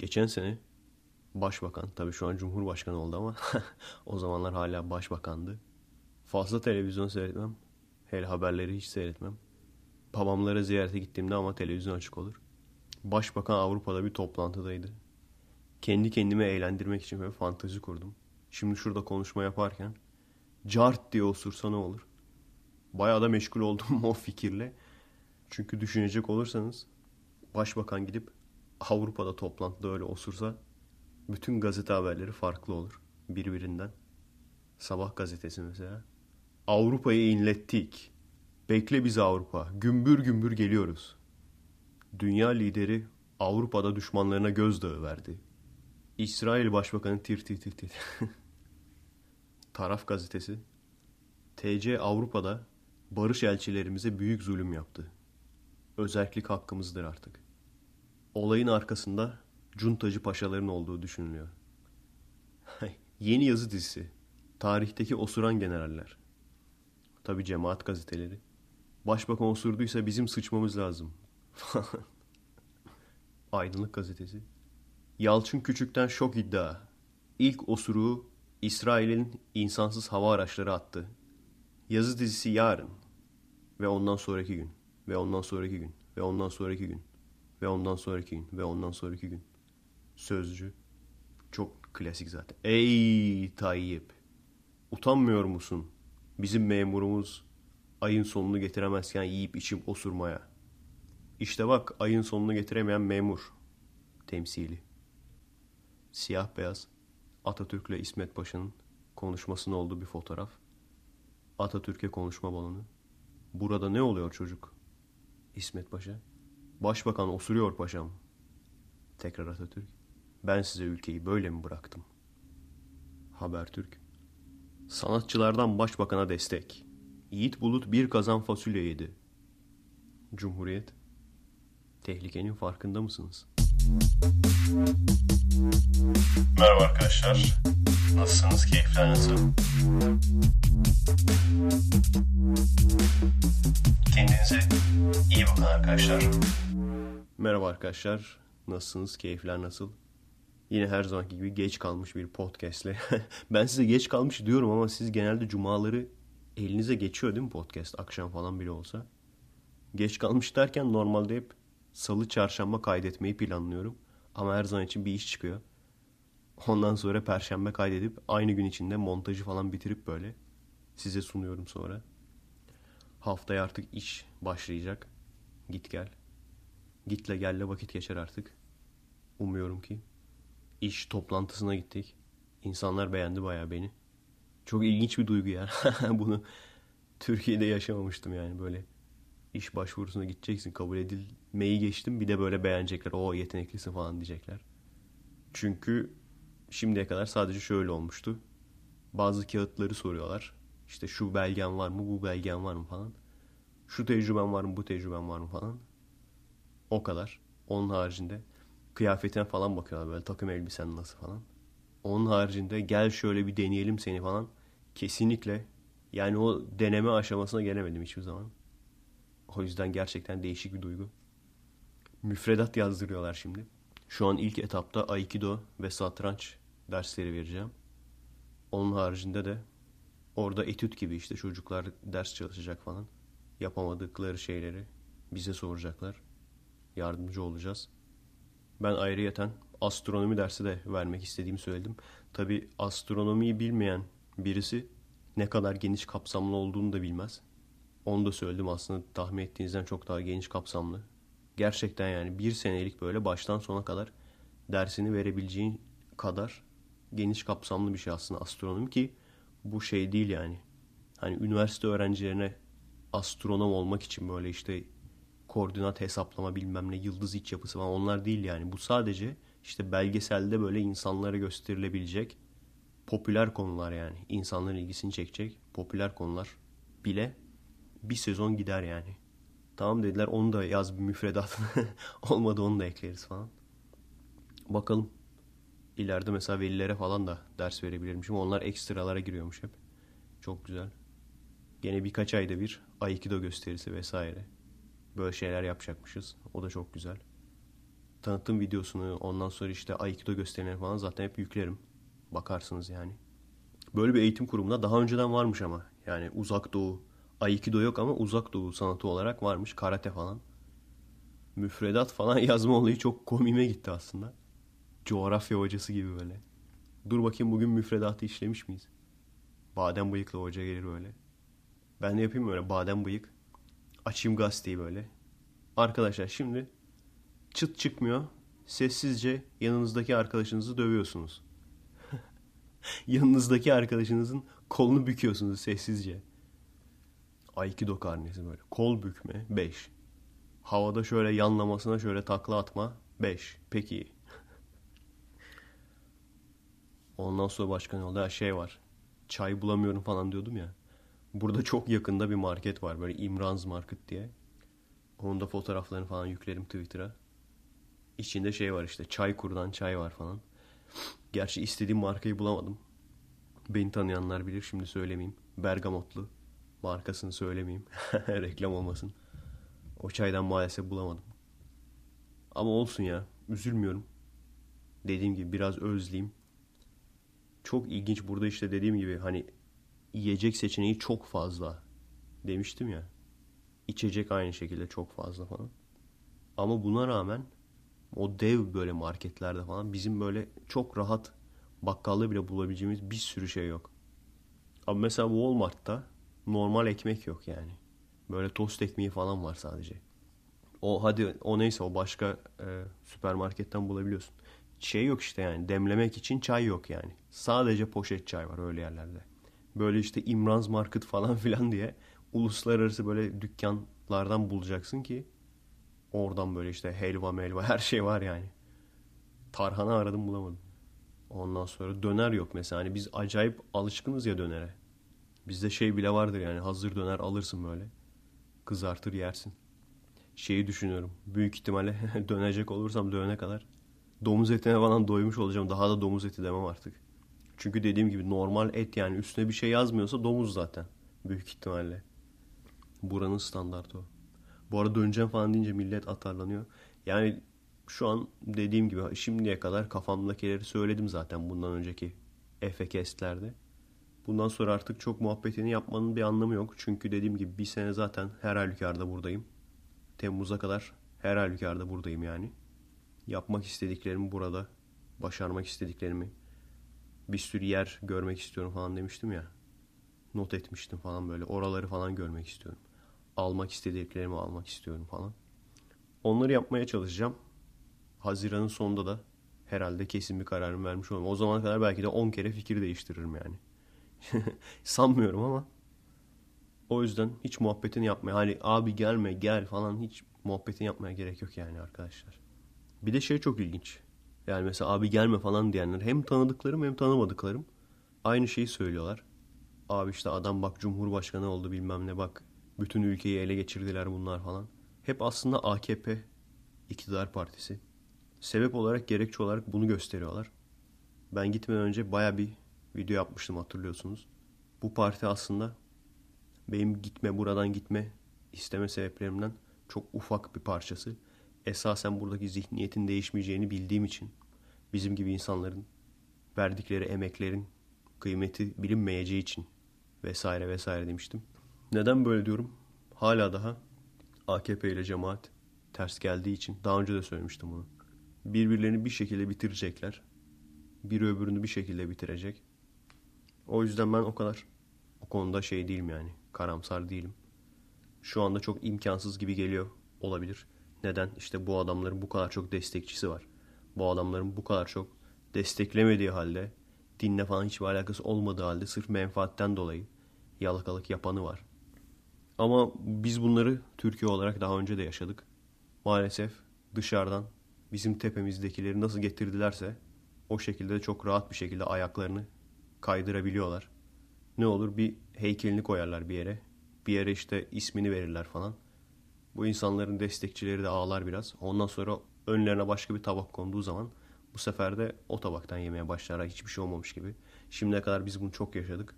Geçen sene başbakan, tabii şu an cumhurbaşkanı oldu ama o zamanlar hala başbakandı. Fazla televizyon seyretmem. Hele haberleri hiç seyretmem. Babamlara ziyarete gittiğimde ama televizyon açık olur. Başbakan Avrupa'da bir toplantıdaydı. Kendi kendime eğlendirmek için böyle fantezi kurdum. Şimdi şurada konuşma yaparken cart diye osursa ne olur? Bayağı da meşgul oldum o fikirle. Çünkü düşünecek olursanız başbakan gidip Avrupa'da toplantıda öyle osursa bütün gazete haberleri farklı olur birbirinden. Sabah gazetesi mesela. Avrupa'yı inlettik. Bekle bizi Avrupa. Gümbür gümbür geliyoruz. Dünya lideri Avrupa'da düşmanlarına gözdağı verdi. İsrail Başbakanı tir tir tir tir. Taraf gazetesi. TC Avrupa'da barış elçilerimize büyük zulüm yaptı. Özellik hakkımızdır artık. Olayın arkasında cuntacı paşaların olduğu düşünülüyor. Yeni yazı dizisi. Tarihteki osuran generaller. Tabi cemaat gazeteleri. Başbakan osurduysa bizim sıçmamız lazım. Aydınlık gazetesi. Yalçın Küçük'ten şok iddia. İlk osuruğu İsrail'in insansız hava araçları attı. Yazı dizisi yarın. Ve ondan sonraki gün. Ve ondan sonraki gün. Ve ondan sonraki gün. Ve ondan sonraki gün. Ve ondan sonraki gün. Sözcü. Çok klasik zaten. Ey Tayyip. Utanmıyor musun? Bizim memurumuz ayın sonunu getiremezken yiyip içip osurmaya. İşte bak ayın sonunu getiremeyen memur. Temsili. Siyah beyaz Atatürk ile İsmet Paşa'nın konuşmasının olduğu bir fotoğraf. Atatürk'e konuşma balonu. Burada ne oluyor çocuk? İsmet Paşa. Başbakan osuruyor paşam. Tekrar Atatürk. Ben size ülkeyi böyle mi bıraktım? Habertürk. Sanatçılardan başbakana destek. Yiğit Bulut bir kazan fasulye yedi. Cumhuriyet. Tehlikenin farkında mısınız? Merhaba arkadaşlar. Nasılsınız? Keyifler nasıl? Kendinize iyi bakın arkadaşlar. Merhaba arkadaşlar. Nasılsınız? Keyifler nasıl? Yine her zamanki gibi geç kalmış bir podcastle. ben size geç kalmış diyorum ama siz genelde cumaları elinize geçiyor değil mi podcast? Akşam falan bile olsa. Geç kalmış derken normalde hep salı çarşamba kaydetmeyi planlıyorum. Ama her zaman için bir iş çıkıyor. Ondan sonra perşembe kaydedip aynı gün içinde montajı falan bitirip böyle size sunuyorum sonra. Haftaya artık iş başlayacak. Git gel. Gitle gelle vakit geçer artık. Umuyorum ki. İş toplantısına gittik. İnsanlar beğendi bayağı beni. Çok ilginç bir duygu ya. Bunu Türkiye'de yaşamamıştım yani böyle. iş başvurusuna gideceksin kabul edilmeyi geçtim. Bir de böyle beğenecekler. O yeteneklisin falan diyecekler. Çünkü şimdiye kadar sadece şöyle olmuştu. Bazı kağıtları soruyorlar. İşte şu belgen var mı, bu belgen var mı falan. Şu tecrüben var mı, bu tecrüben var mı falan. O kadar. Onun haricinde kıyafetine falan bakıyorlar böyle takım elbisen nasıl falan. Onun haricinde gel şöyle bir deneyelim seni falan. Kesinlikle yani o deneme aşamasına gelemedim hiçbir zaman. O yüzden gerçekten değişik bir duygu. Müfredat yazdırıyorlar şimdi. Şu an ilk etapta Aikido ve satranç dersleri vereceğim. Onun haricinde de orada etüt gibi işte çocuklar ders çalışacak falan. Yapamadıkları şeyleri bize soracaklar. Yardımcı olacağız. Ben ayrıyeten astronomi dersi de vermek istediğimi söyledim. Tabi astronomiyi bilmeyen birisi ne kadar geniş kapsamlı olduğunu da bilmez. Onu da söyledim aslında tahmin ettiğinizden çok daha geniş kapsamlı. Gerçekten yani bir senelik böyle baştan sona kadar dersini verebileceğin kadar geniş kapsamlı bir şey aslında astronomi ki bu şey değil yani. Hani üniversite öğrencilerine astronom olmak için böyle işte koordinat hesaplama bilmem ne yıldız iç yapısı falan onlar değil yani. Bu sadece işte belgeselde böyle insanlara gösterilebilecek popüler konular yani. İnsanların ilgisini çekecek popüler konular bile bir sezon gider yani. Tamam dediler onu da yaz bir müfredat. Olmadı onu da ekleriz falan. Bakalım. İleride mesela velilere falan da ders verebilirmişim. Onlar ekstralara giriyormuş hep. Çok güzel. Gene birkaç ayda bir Aikido gösterisi vesaire. Böyle şeyler yapacakmışız. O da çok güzel. tanıtım videosunu ondan sonra işte Aikido gösterileri falan zaten hep yüklerim. Bakarsınız yani. Böyle bir eğitim kurumunda daha önceden varmış ama. Yani uzak doğu. Aikido yok ama uzak doğu sanatı olarak varmış. Karate falan. Müfredat falan yazma olayı çok komime gitti aslında. Coğrafya hocası gibi böyle. Dur bakayım bugün müfredatı işlemiş miyiz? Badem bıyıklı hoca gelir böyle. Ben de yapayım böyle badem bıyık. Açayım gazeteyi böyle. Arkadaşlar şimdi çıt çıkmıyor. Sessizce yanınızdaki arkadaşınızı dövüyorsunuz. yanınızdaki arkadaşınızın kolunu büküyorsunuz sessizce. Aikido karnesi böyle. Kol bükme 5. Havada şöyle yanlamasına şöyle takla atma 5. Peki. Ondan sonra başka ne oldu? Ha, şey var. Çay bulamıyorum falan diyordum ya. Burada çok yakında bir market var. Böyle İmranz Market diye. Onun da fotoğraflarını falan yüklerim Twitter'a. İçinde şey var işte. Çay kurdan çay var falan. Gerçi istediğim markayı bulamadım. Beni tanıyanlar bilir şimdi söylemeyeyim. Bergamotlu. Markasını söylemeyeyim. Reklam olmasın. O çaydan maalesef bulamadım. Ama olsun ya. Üzülmüyorum. Dediğim gibi biraz özleyeyim. Çok ilginç burada işte dediğim gibi hani yiyecek seçeneği çok fazla demiştim ya. İçecek aynı şekilde çok fazla falan. Ama buna rağmen o dev böyle marketlerde falan bizim böyle çok rahat bakkalda bile bulabileceğimiz bir sürü şey yok. Ama mesela Walmart'ta normal ekmek yok yani. Böyle tost ekmeği falan var sadece. O hadi o neyse o başka e, süpermarketten bulabiliyorsun. Şey yok işte yani demlemek için çay yok yani. Sadece poşet çay var öyle yerlerde. Böyle işte İmranz Market falan filan diye uluslararası böyle dükkanlardan bulacaksın ki oradan böyle işte helva melva her şey var yani. Tarhana aradım bulamadım. Ondan sonra döner yok mesela. Hani biz acayip alışkınız ya dönere. Bizde şey bile vardır yani hazır döner alırsın böyle. Kızartır yersin. Şeyi düşünüyorum. Büyük ihtimalle dönecek olursam dönene kadar domuz etine falan doymuş olacağım. Daha da domuz eti demem artık. Çünkü dediğim gibi normal et yani üstüne bir şey yazmıyorsa domuz zaten. Büyük ihtimalle. Buranın standartı o. Bu arada döneceğim falan deyince millet atarlanıyor. Yani şu an dediğim gibi şimdiye kadar kafamdakileri söyledim zaten bundan önceki Efekestlerde. Bundan sonra artık çok muhabbetini yapmanın bir anlamı yok. Çünkü dediğim gibi bir sene zaten her halükarda buradayım. Temmuz'a kadar her halükarda buradayım yani. Yapmak istediklerimi burada, başarmak istediklerimi, bir sürü yer görmek istiyorum falan demiştim ya. Not etmiştim falan böyle. Oraları falan görmek istiyorum. Almak istediklerimi almak istiyorum falan. Onları yapmaya çalışacağım. Haziran'ın sonunda da herhalde kesin bir kararımı vermiş olurum. O zamana kadar belki de 10 kere fikir değiştiririm yani. Sanmıyorum ama. O yüzden hiç muhabbetini yapmaya hani abi gelme gel falan hiç muhabbetini yapmaya gerek yok yani arkadaşlar. Bir de şey çok ilginç. Yani mesela abi gelme falan diyenler hem tanıdıklarım hem tanımadıklarım aynı şeyi söylüyorlar. Abi işte adam bak cumhurbaşkanı oldu bilmem ne bak bütün ülkeyi ele geçirdiler bunlar falan. Hep aslında AKP iktidar partisi. Sebep olarak gerekçe olarak bunu gösteriyorlar. Ben gitmeden önce baya bir video yapmıştım hatırlıyorsunuz. Bu parti aslında benim gitme buradan gitme isteme sebeplerimden çok ufak bir parçası. Esasen buradaki zihniyetin değişmeyeceğini bildiğim için bizim gibi insanların verdikleri emeklerin kıymeti bilinmeyeceği için vesaire vesaire demiştim. Neden böyle diyorum? Hala daha AKP ile cemaat ters geldiği için daha önce de söylemiştim bunu. Birbirlerini bir şekilde bitirecekler. Biri öbürünü bir şekilde bitirecek. O yüzden ben o kadar o konuda şey değilim yani. Karamsar değilim. Şu anda çok imkansız gibi geliyor olabilir. Neden? İşte bu adamların bu kadar çok destekçisi var. Bu adamların bu kadar çok desteklemediği halde dinle falan hiçbir alakası olmadığı halde sırf menfaatten dolayı yalakalık yapanı var. Ama biz bunları Türkiye olarak daha önce de yaşadık. Maalesef dışarıdan bizim tepemizdekileri nasıl getirdilerse o şekilde de çok rahat bir şekilde ayaklarını kaydırabiliyorlar. Ne olur bir heykelini koyarlar bir yere. Bir yere işte ismini verirler falan. Bu insanların destekçileri de ağlar biraz. Ondan sonra önlerine başka bir tabak konduğu zaman bu sefer de o tabaktan yemeye başlarlar hiçbir şey olmamış gibi. Şimdiye kadar biz bunu çok yaşadık.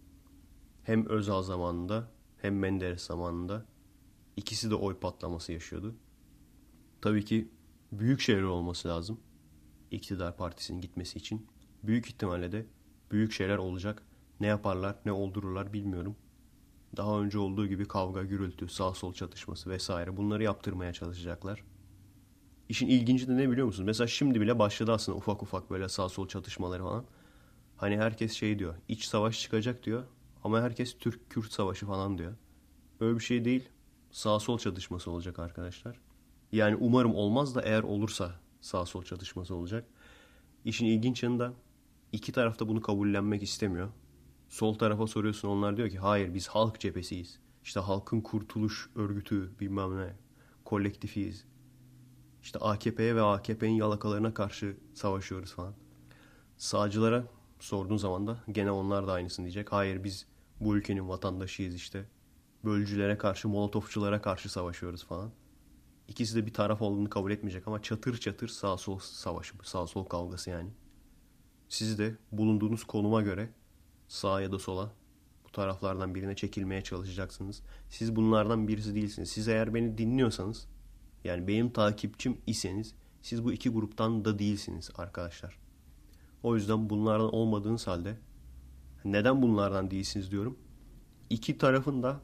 Hem Özal zamanında hem Menderes zamanında ikisi de oy patlaması yaşıyordu. Tabii ki büyük şeyler olması lazım. İktidar partisinin gitmesi için. Büyük ihtimalle de büyük şeyler olacak. Ne yaparlar, ne oldururlar bilmiyorum. Daha önce olduğu gibi kavga, gürültü, sağ sol çatışması vesaire bunları yaptırmaya çalışacaklar. İşin ilginci de ne biliyor musunuz? Mesela şimdi bile başladı aslında ufak ufak böyle sağ sol çatışmaları falan. Hani herkes şey diyor, iç savaş çıkacak diyor. Ama herkes Türk-Kürt savaşı falan diyor. Öyle bir şey değil. Sağ sol çatışması olacak arkadaşlar. Yani umarım olmaz da eğer olursa sağ sol çatışması olacak. İşin ilginç yanı da iki tarafta bunu kabullenmek istemiyor. Sol tarafa soruyorsun onlar diyor ki hayır biz halk cephesiyiz. İşte halkın kurtuluş örgütü bilmem ne kolektifiyiz. İşte AKP'ye ve AKP'nin yalakalarına karşı savaşıyoruz falan. Sağcılara sorduğun zaman da gene onlar da aynısını diyecek. Hayır biz bu ülkenin vatandaşıyız işte. Bölücülere karşı, molotofçulara karşı savaşıyoruz falan. İkisi de bir taraf olduğunu kabul etmeyecek ama çatır çatır sağ sol savaşı, sağ sol kavgası yani. Siz de bulunduğunuz konuma göre sağa ya da sola bu taraflardan birine çekilmeye çalışacaksınız. Siz bunlardan birisi değilsiniz. Siz eğer beni dinliyorsanız yani benim takipçim iseniz siz bu iki gruptan da değilsiniz arkadaşlar. O yüzden bunlardan olmadığınız halde neden bunlardan değilsiniz diyorum. İki tarafın da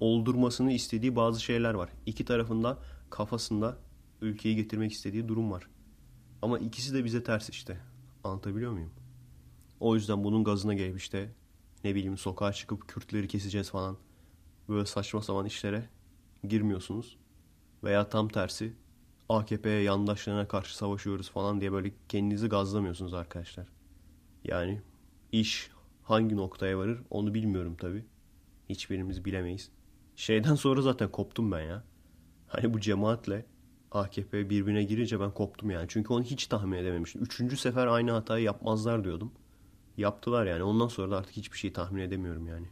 oldurmasını istediği bazı şeyler var. İki tarafında kafasında ülkeyi getirmek istediği durum var. Ama ikisi de bize ters işte. Anlatabiliyor muyum? O yüzden bunun gazına gelip işte ne bileyim sokağa çıkıp Kürtleri keseceğiz falan. Böyle saçma sapan işlere girmiyorsunuz. Veya tam tersi AKP'ye yandaşlarına karşı savaşıyoruz falan diye böyle kendinizi gazlamıyorsunuz arkadaşlar. Yani iş hangi noktaya varır onu bilmiyorum tabi. Hiçbirimiz bilemeyiz. Şeyden sonra zaten koptum ben ya. Hani bu cemaatle AKP birbirine girince ben koptum yani. Çünkü onu hiç tahmin edememiştim. Üçüncü sefer aynı hatayı yapmazlar diyordum. Yaptılar yani. Ondan sonra da artık hiçbir şey tahmin edemiyorum yani.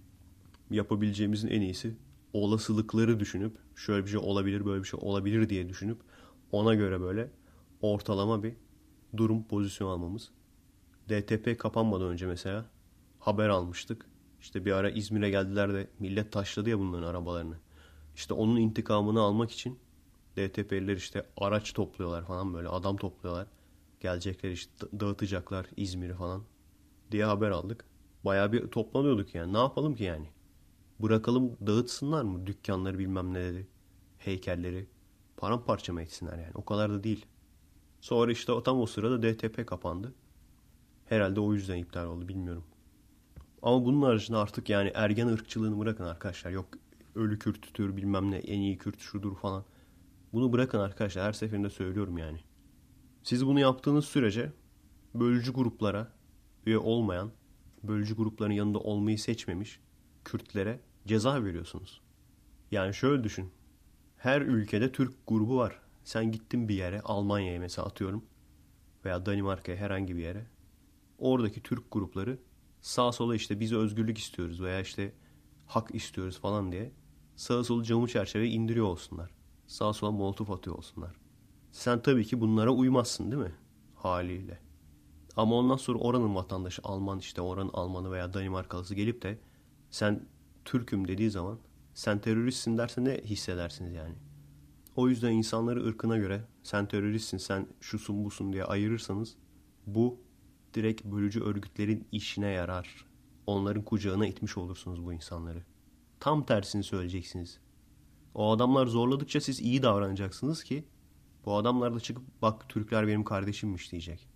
Yapabileceğimizin en iyisi olasılıkları düşünüp şöyle bir şey olabilir böyle bir şey olabilir diye düşünüp ona göre böyle ortalama bir durum pozisyon almamız. DTP kapanmadan önce mesela haber almıştık. İşte bir ara İzmir'e geldiler de millet taşladı ya bunların arabalarını. İşte onun intikamını almak için DTP'liler işte araç topluyorlar falan böyle adam topluyorlar. Gelecekler işte dağıtacaklar İzmir'i falan diye haber aldık. Bayağı bir toplanıyorduk yani. Ne yapalım ki yani? Bırakalım dağıtsınlar mı dükkanları bilmem neleri, heykelleri. Paramparça mı etsinler yani? O kadar da değil. Sonra işte tam o sırada DTP kapandı. Herhalde o yüzden iptal oldu bilmiyorum. Ama bunun haricinde artık yani ergen ırkçılığını bırakın arkadaşlar. Yok ölü Kürt'tür bilmem ne en iyi Kürt şudur falan. Bunu bırakın arkadaşlar her seferinde söylüyorum yani. Siz bunu yaptığınız sürece bölücü gruplara üye olmayan, bölücü grupların yanında olmayı seçmemiş Kürtlere ceza veriyorsunuz. Yani şöyle düşün. Her ülkede Türk grubu var. Sen gittin bir yere Almanya'ya mesela atıyorum veya Danimarka'ya herhangi bir yere. Oradaki Türk grupları sağ sola işte biz özgürlük istiyoruz veya işte hak istiyoruz falan diye sağa solu camı çerçeve indiriyor olsunlar. Sağa sola molotof atıyor olsunlar. Sen tabii ki bunlara uymazsın değil mi? Haliyle. Ama ondan sonra oranın vatandaşı Alman işte oranın Almanı veya Danimarkalısı gelip de sen Türk'üm dediği zaman sen teröristsin derse ne hissedersiniz yani? O yüzden insanları ırkına göre sen teröristsin sen şusun busun diye ayırırsanız bu direkt bölücü örgütlerin işine yarar. Onların kucağına itmiş olursunuz bu insanları. Tam tersini söyleyeceksiniz. O adamlar zorladıkça siz iyi davranacaksınız ki bu adamlar da çıkıp bak Türkler benim kardeşimmiş diyecek.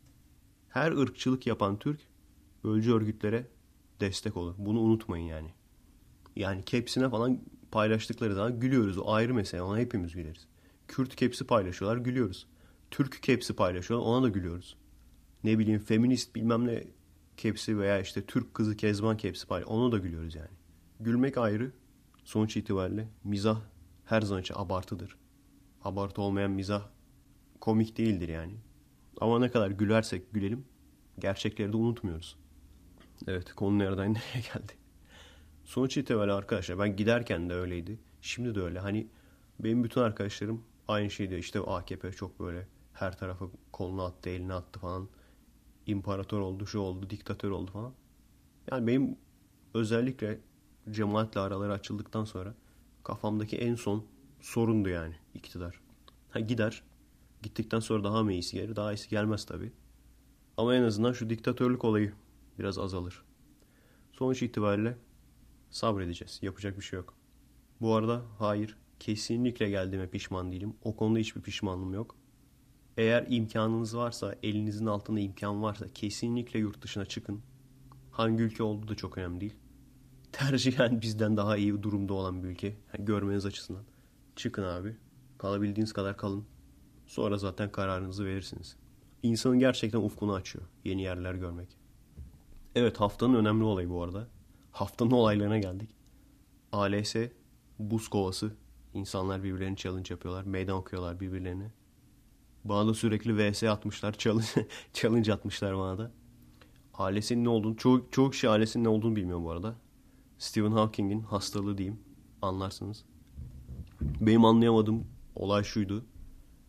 Her ırkçılık yapan Türk bölücü örgütlere destek olur. Bunu unutmayın yani. Yani kepsine falan paylaştıkları zaman gülüyoruz. O ayrı mesele. Ona hepimiz güleriz. Kürt kepsi paylaşıyorlar gülüyoruz. Türk kepsi paylaşıyorlar ona da gülüyoruz. Ne bileyim feminist bilmem ne kepsi veya işte Türk kızı Kezban kepsi paylaşıyor. Ona da gülüyoruz yani. Gülmek ayrı. Sonuç itibariyle mizah her zaman için abartıdır. Abartı olmayan mizah komik değildir yani. Ama ne kadar gülersek gülelim gerçekleri de unutmuyoruz. Evet konu nereden nereye geldi. Sonuç itibariyle arkadaşlar ben giderken de öyleydi. Şimdi de öyle. Hani benim bütün arkadaşlarım aynı şeydi. İşte AKP çok böyle her tarafa kolunu attı, elini attı falan. İmparator oldu, şu oldu, diktatör oldu falan. Yani benim özellikle cemaatle araları açıldıktan sonra kafamdaki en son sorundu yani iktidar. Ha gider Gittikten sonra daha mı iyisi gelir? Daha iyisi gelmez tabii. Ama en azından şu diktatörlük olayı biraz azalır. Sonuç itibariyle sabredeceğiz. Yapacak bir şey yok. Bu arada hayır. Kesinlikle geldiğime pişman değilim. O konuda hiçbir pişmanlığım yok. Eğer imkanınız varsa, elinizin altında imkan varsa kesinlikle yurt dışına çıkın. Hangi ülke olduğu da çok önemli değil. Tercihen bizden daha iyi durumda olan bir ülke. Yani görmeniz açısından. Çıkın abi. Kalabildiğiniz kadar kalın. Sonra zaten kararınızı verirsiniz. İnsanın gerçekten ufkunu açıyor. Yeni yerler görmek. Evet haftanın önemli olayı bu arada. Haftanın olaylarına geldik. ALS, buz kovası. İnsanlar birbirlerini challenge yapıyorlar. Meydan okuyorlar birbirlerine. Bana da sürekli VS atmışlar. Challenge, challenge atmışlar bana da. ALS'in ne olduğunu, çoğu, çoğu kişi ALS'in ne olduğunu bilmiyor bu arada. Stephen Hawking'in hastalığı diyeyim. Anlarsınız. Benim anlayamadığım olay şuydu.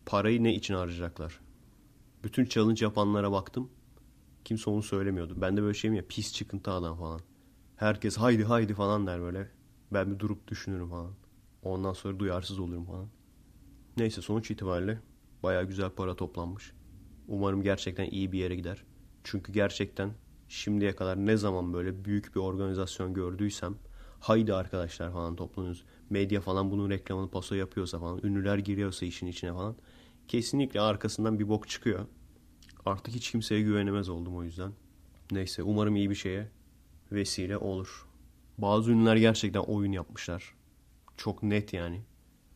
Parayı ne için harcayacaklar? Bütün challenge yapanlara baktım. Kimse onu söylemiyordu. Ben de böyle şeyim ya pis çıkıntı adam falan. Herkes haydi haydi falan der böyle. Ben bir durup düşünürüm falan. Ondan sonra duyarsız olurum falan. Neyse sonuç itibariyle baya güzel para toplanmış. Umarım gerçekten iyi bir yere gider. Çünkü gerçekten şimdiye kadar ne zaman böyle büyük bir organizasyon gördüysem haydi arkadaşlar falan toplanıyoruz. Medya falan bunun reklamını paso yapıyorsa falan ünlüler giriyorsa işin içine falan kesinlikle arkasından bir bok çıkıyor. Artık hiç kimseye güvenemez oldum o yüzden. Neyse umarım iyi bir şeye vesile olur. Bazı ünlüler gerçekten oyun yapmışlar. Çok net yani.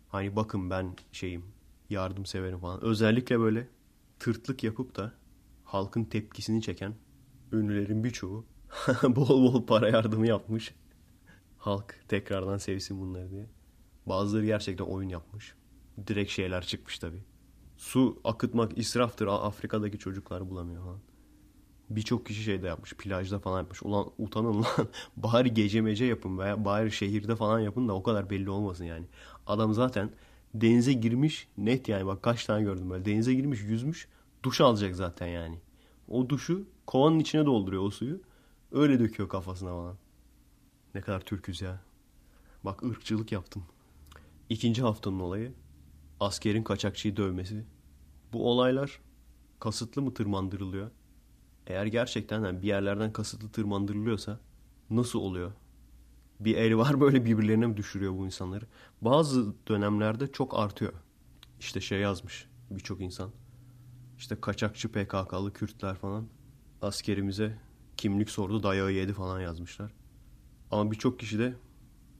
Hani bakın ben şeyim yardım severim falan. Özellikle böyle tırtlık yapıp da halkın tepkisini çeken ünlülerin birçoğu bol bol para yardımı yapmış. Halk tekrardan sevsin bunları diye. Bazıları gerçekten oyun yapmış. Direkt şeyler çıkmış tabii. Su akıtmak israftır. Afrika'daki çocuklar bulamıyor falan. Birçok kişi şey de yapmış. Plajda falan yapmış. Ulan utanın lan. bari gece mece yapın veya bari şehirde falan yapın da o kadar belli olmasın yani. Adam zaten denize girmiş net yani bak kaç tane gördüm böyle. Denize girmiş yüzmüş duş alacak zaten yani. O duşu kovanın içine dolduruyor o suyu. Öyle döküyor kafasına falan. Ne kadar Türküz ya. Bak ırkçılık yaptım. İkinci haftanın olayı askerin kaçakçıyı dövmesi. Bu olaylar kasıtlı mı tırmandırılıyor? Eğer gerçekten yani bir yerlerden kasıtlı tırmandırılıyorsa nasıl oluyor? Bir el var böyle birbirlerine mi düşürüyor bu insanları? Bazı dönemlerde çok artıyor. İşte şey yazmış birçok insan. İşte kaçakçı PKK'lı Kürtler falan askerimize kimlik sordu dayağı yedi falan yazmışlar. Ama birçok kişi de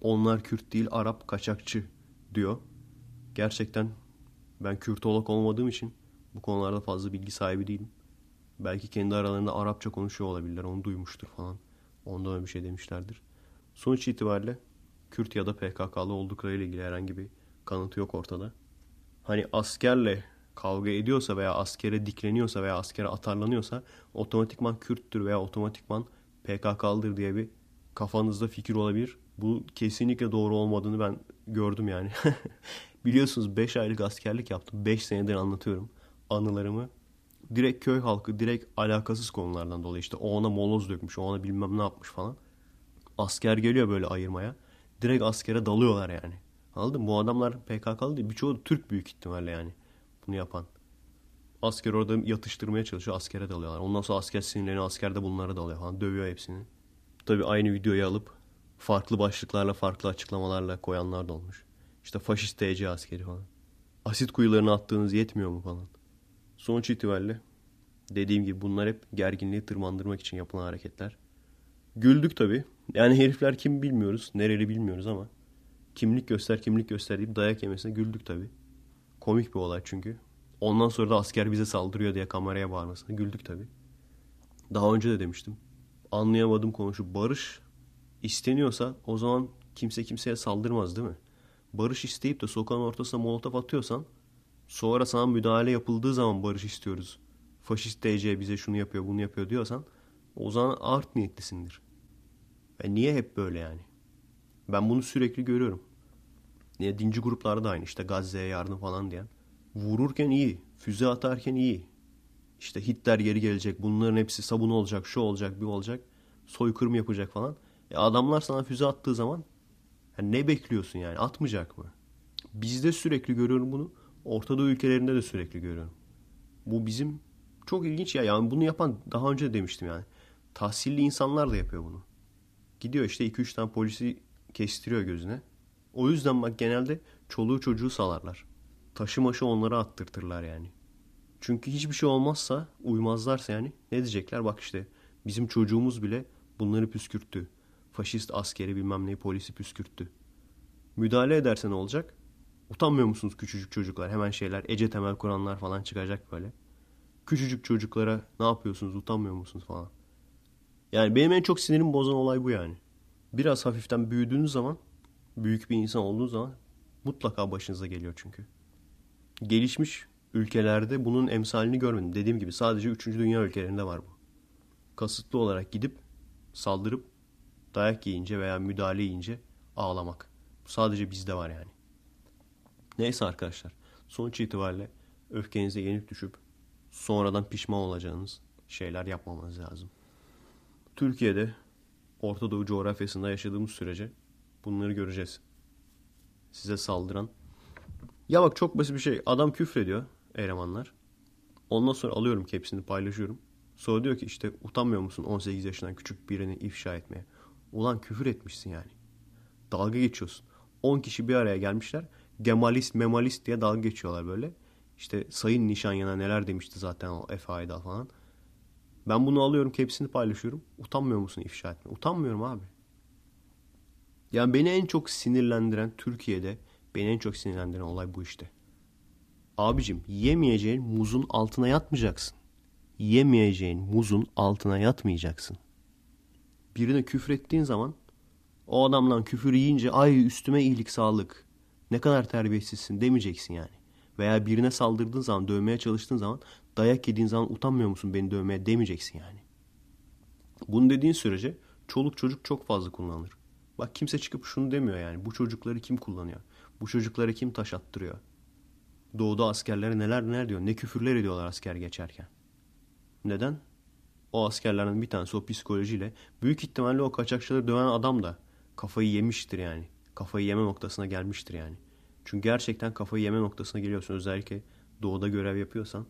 onlar Kürt değil Arap kaçakçı diyor. Gerçekten ben Kürtolog olmadığım için bu konularda fazla bilgi sahibi değilim. Belki kendi aralarında Arapça konuşuyor olabilirler. Onu duymuştur falan. Ondan öyle bir şey demişlerdir. Sonuç itibariyle Kürt ya da PKK'lı olduklarıyla ilgili herhangi bir kanıtı yok ortada. Hani askerle kavga ediyorsa veya askere dikleniyorsa veya askere atarlanıyorsa otomatikman Kürttür veya otomatikman PKK'lıdır diye bir kafanızda fikir olabilir. Bu kesinlikle doğru olmadığını ben gördüm yani. Biliyorsunuz 5 aylık askerlik yaptım. 5 senedir anlatıyorum anılarımı. Direkt köy halkı, direkt alakasız konulardan dolayı işte o ona moloz dökmüş, o ona bilmem ne yapmış falan. Asker geliyor böyle ayırmaya. Direkt askere dalıyorlar yani. Anladın mı? Bu adamlar PKK'lı değil. Birçoğu Türk büyük ihtimalle yani. Bunu yapan. Asker orada yatıştırmaya çalışıyor. Askere dalıyorlar. Ondan sonra asker sinirleniyor. Asker de bunlara dalıyor falan. Dövüyor hepsini. Tabii aynı videoyu alıp farklı başlıklarla, farklı açıklamalarla koyanlar da olmuş. İşte faşist TC askeri falan. Asit kuyularına attığınız yetmiyor mu falan. Sonuç itibariyle dediğim gibi bunlar hep gerginliği tırmandırmak için yapılan hareketler. Güldük tabii. Yani herifler kim bilmiyoruz. Nereli bilmiyoruz ama. Kimlik göster kimlik göster deyip dayak yemesine güldük tabii. Komik bir olay çünkü. Ondan sonra da asker bize saldırıyor diye kameraya bağırmasına güldük tabii. Daha önce de demiştim. Anlayamadığım konu şu. Barış isteniyorsa o zaman kimse kimseye saldırmaz değil mi? Barış isteyip de sokağın ortasına molotof atıyorsan sonra sana müdahale yapıldığı zaman barış istiyoruz. Faşist DC bize şunu yapıyor bunu yapıyor diyorsan o zaman art niyetlisindir. Ve niye hep böyle yani? Ben bunu sürekli görüyorum. Dinci gruplarda da aynı işte Gazze'ye yardım falan diyen. Vururken iyi, füze atarken iyi. İşte Hitler geri gelecek, bunların hepsi sabun olacak, şu olacak, bir olacak. Soykırım yapacak falan. E adamlar sana füze attığı zaman yani ne bekliyorsun yani? Atmayacak mı? Bizde sürekli görüyorum bunu. Orta Doğu ülkelerinde de sürekli görüyorum. Bu bizim çok ilginç ya. Yani bunu yapan daha önce de demiştim yani. Tahsilli insanlar da yapıyor bunu. Gidiyor işte 2-3 tane polisi kestiriyor gözüne. O yüzden bak genelde çoluğu çocuğu salarlar. Taşı maşı onlara attırtırlar yani. Çünkü hiçbir şey olmazsa uymazlarsa yani ne diyecekler? Bak işte bizim çocuğumuz bile bunları püskürttü. Faşist askeri bilmem neyi polisi püskürttü. Müdahale ederse ne olacak? Utanmıyor musunuz küçücük çocuklar? Hemen şeyler Ece Temel Kur'anlar falan çıkacak böyle. Küçücük çocuklara ne yapıyorsunuz utanmıyor musunuz falan. Yani benim en çok sinirim bozan olay bu yani. Biraz hafiften büyüdüğünüz zaman, büyük bir insan olduğunuz zaman mutlaka başınıza geliyor çünkü. Gelişmiş ülkelerde bunun emsalini görmedim. Dediğim gibi sadece 3. dünya ülkelerinde var bu. Kasıtlı olarak gidip saldırıp dayak yiyince veya müdahale yiyince ağlamak. Bu sadece bizde var yani. Neyse arkadaşlar. Sonuç itibariyle öfkenize yenik düşüp sonradan pişman olacağınız şeyler yapmamanız lazım. Türkiye'de Orta Doğu coğrafyasında yaşadığımız sürece bunları göreceğiz. Size saldıran. Ya bak çok basit bir şey. Adam küfrediyor elemanlar. Ondan sonra alıyorum hepsini paylaşıyorum. Sonra diyor ki işte utanmıyor musun 18 yaşından küçük birini ifşa etmeye? Ulan küfür etmişsin yani. Dalga geçiyorsun. 10 kişi bir araya gelmişler. Gemalist, memalist diye dalga geçiyorlar böyle. İşte Sayın Nişanyana neler demişti zaten o Efe Aydal falan. Ben bunu alıyorum hepsini paylaşıyorum. Utanmıyor musun ifşa etme? Utanmıyorum abi. Yani beni en çok sinirlendiren Türkiye'de beni en çok sinirlendiren olay bu işte. Abicim yemeyeceğin muzun altına yatmayacaksın. Yemeyeceğin muzun altına yatmayacaksın. Birine küfür ettiğin zaman o adamdan küfür yiyince ay üstüme iyilik sağlık. Ne kadar terbiyesizsin demeyeceksin yani. Veya birine saldırdığın zaman dövmeye çalıştığın zaman dayak yediğin zaman utanmıyor musun beni dövmeye demeyeceksin yani. Bunu dediğin sürece çoluk çocuk çok fazla kullanılır. Bak kimse çıkıp şunu demiyor yani. Bu çocukları kim kullanıyor? Bu çocuklara kim taş attırıyor? Doğuda askerlere neler neler diyor. Ne küfürler ediyorlar asker geçerken. Neden? O askerlerden bir tanesi o psikolojiyle büyük ihtimalle o kaçakçıları döven adam da kafayı yemiştir yani. Kafayı yeme noktasına gelmiştir yani. Çünkü gerçekten kafayı yeme noktasına geliyorsun. Özellikle doğuda görev yapıyorsan.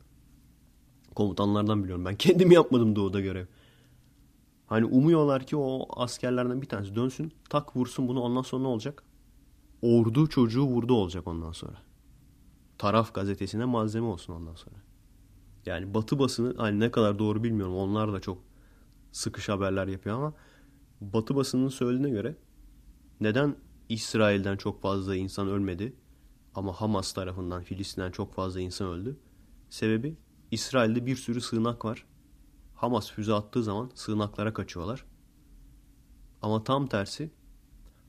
Komutanlardan biliyorum. Ben kendim yapmadım doğuda görev. Hani umuyorlar ki o askerlerden bir tanesi dönsün. Tak vursun bunu ondan sonra ne olacak? Ordu çocuğu vurdu olacak ondan sonra. Taraf gazetesine malzeme olsun ondan sonra. Yani batı basını hani ne kadar doğru bilmiyorum. Onlar da çok sıkış haberler yapıyor ama batı basının söylediğine göre neden İsrail'den çok fazla insan ölmedi ama Hamas tarafından Filistin'den çok fazla insan öldü? Sebebi İsrail'de bir sürü sığınak var. Hamas füze attığı zaman sığınaklara kaçıyorlar. Ama tam tersi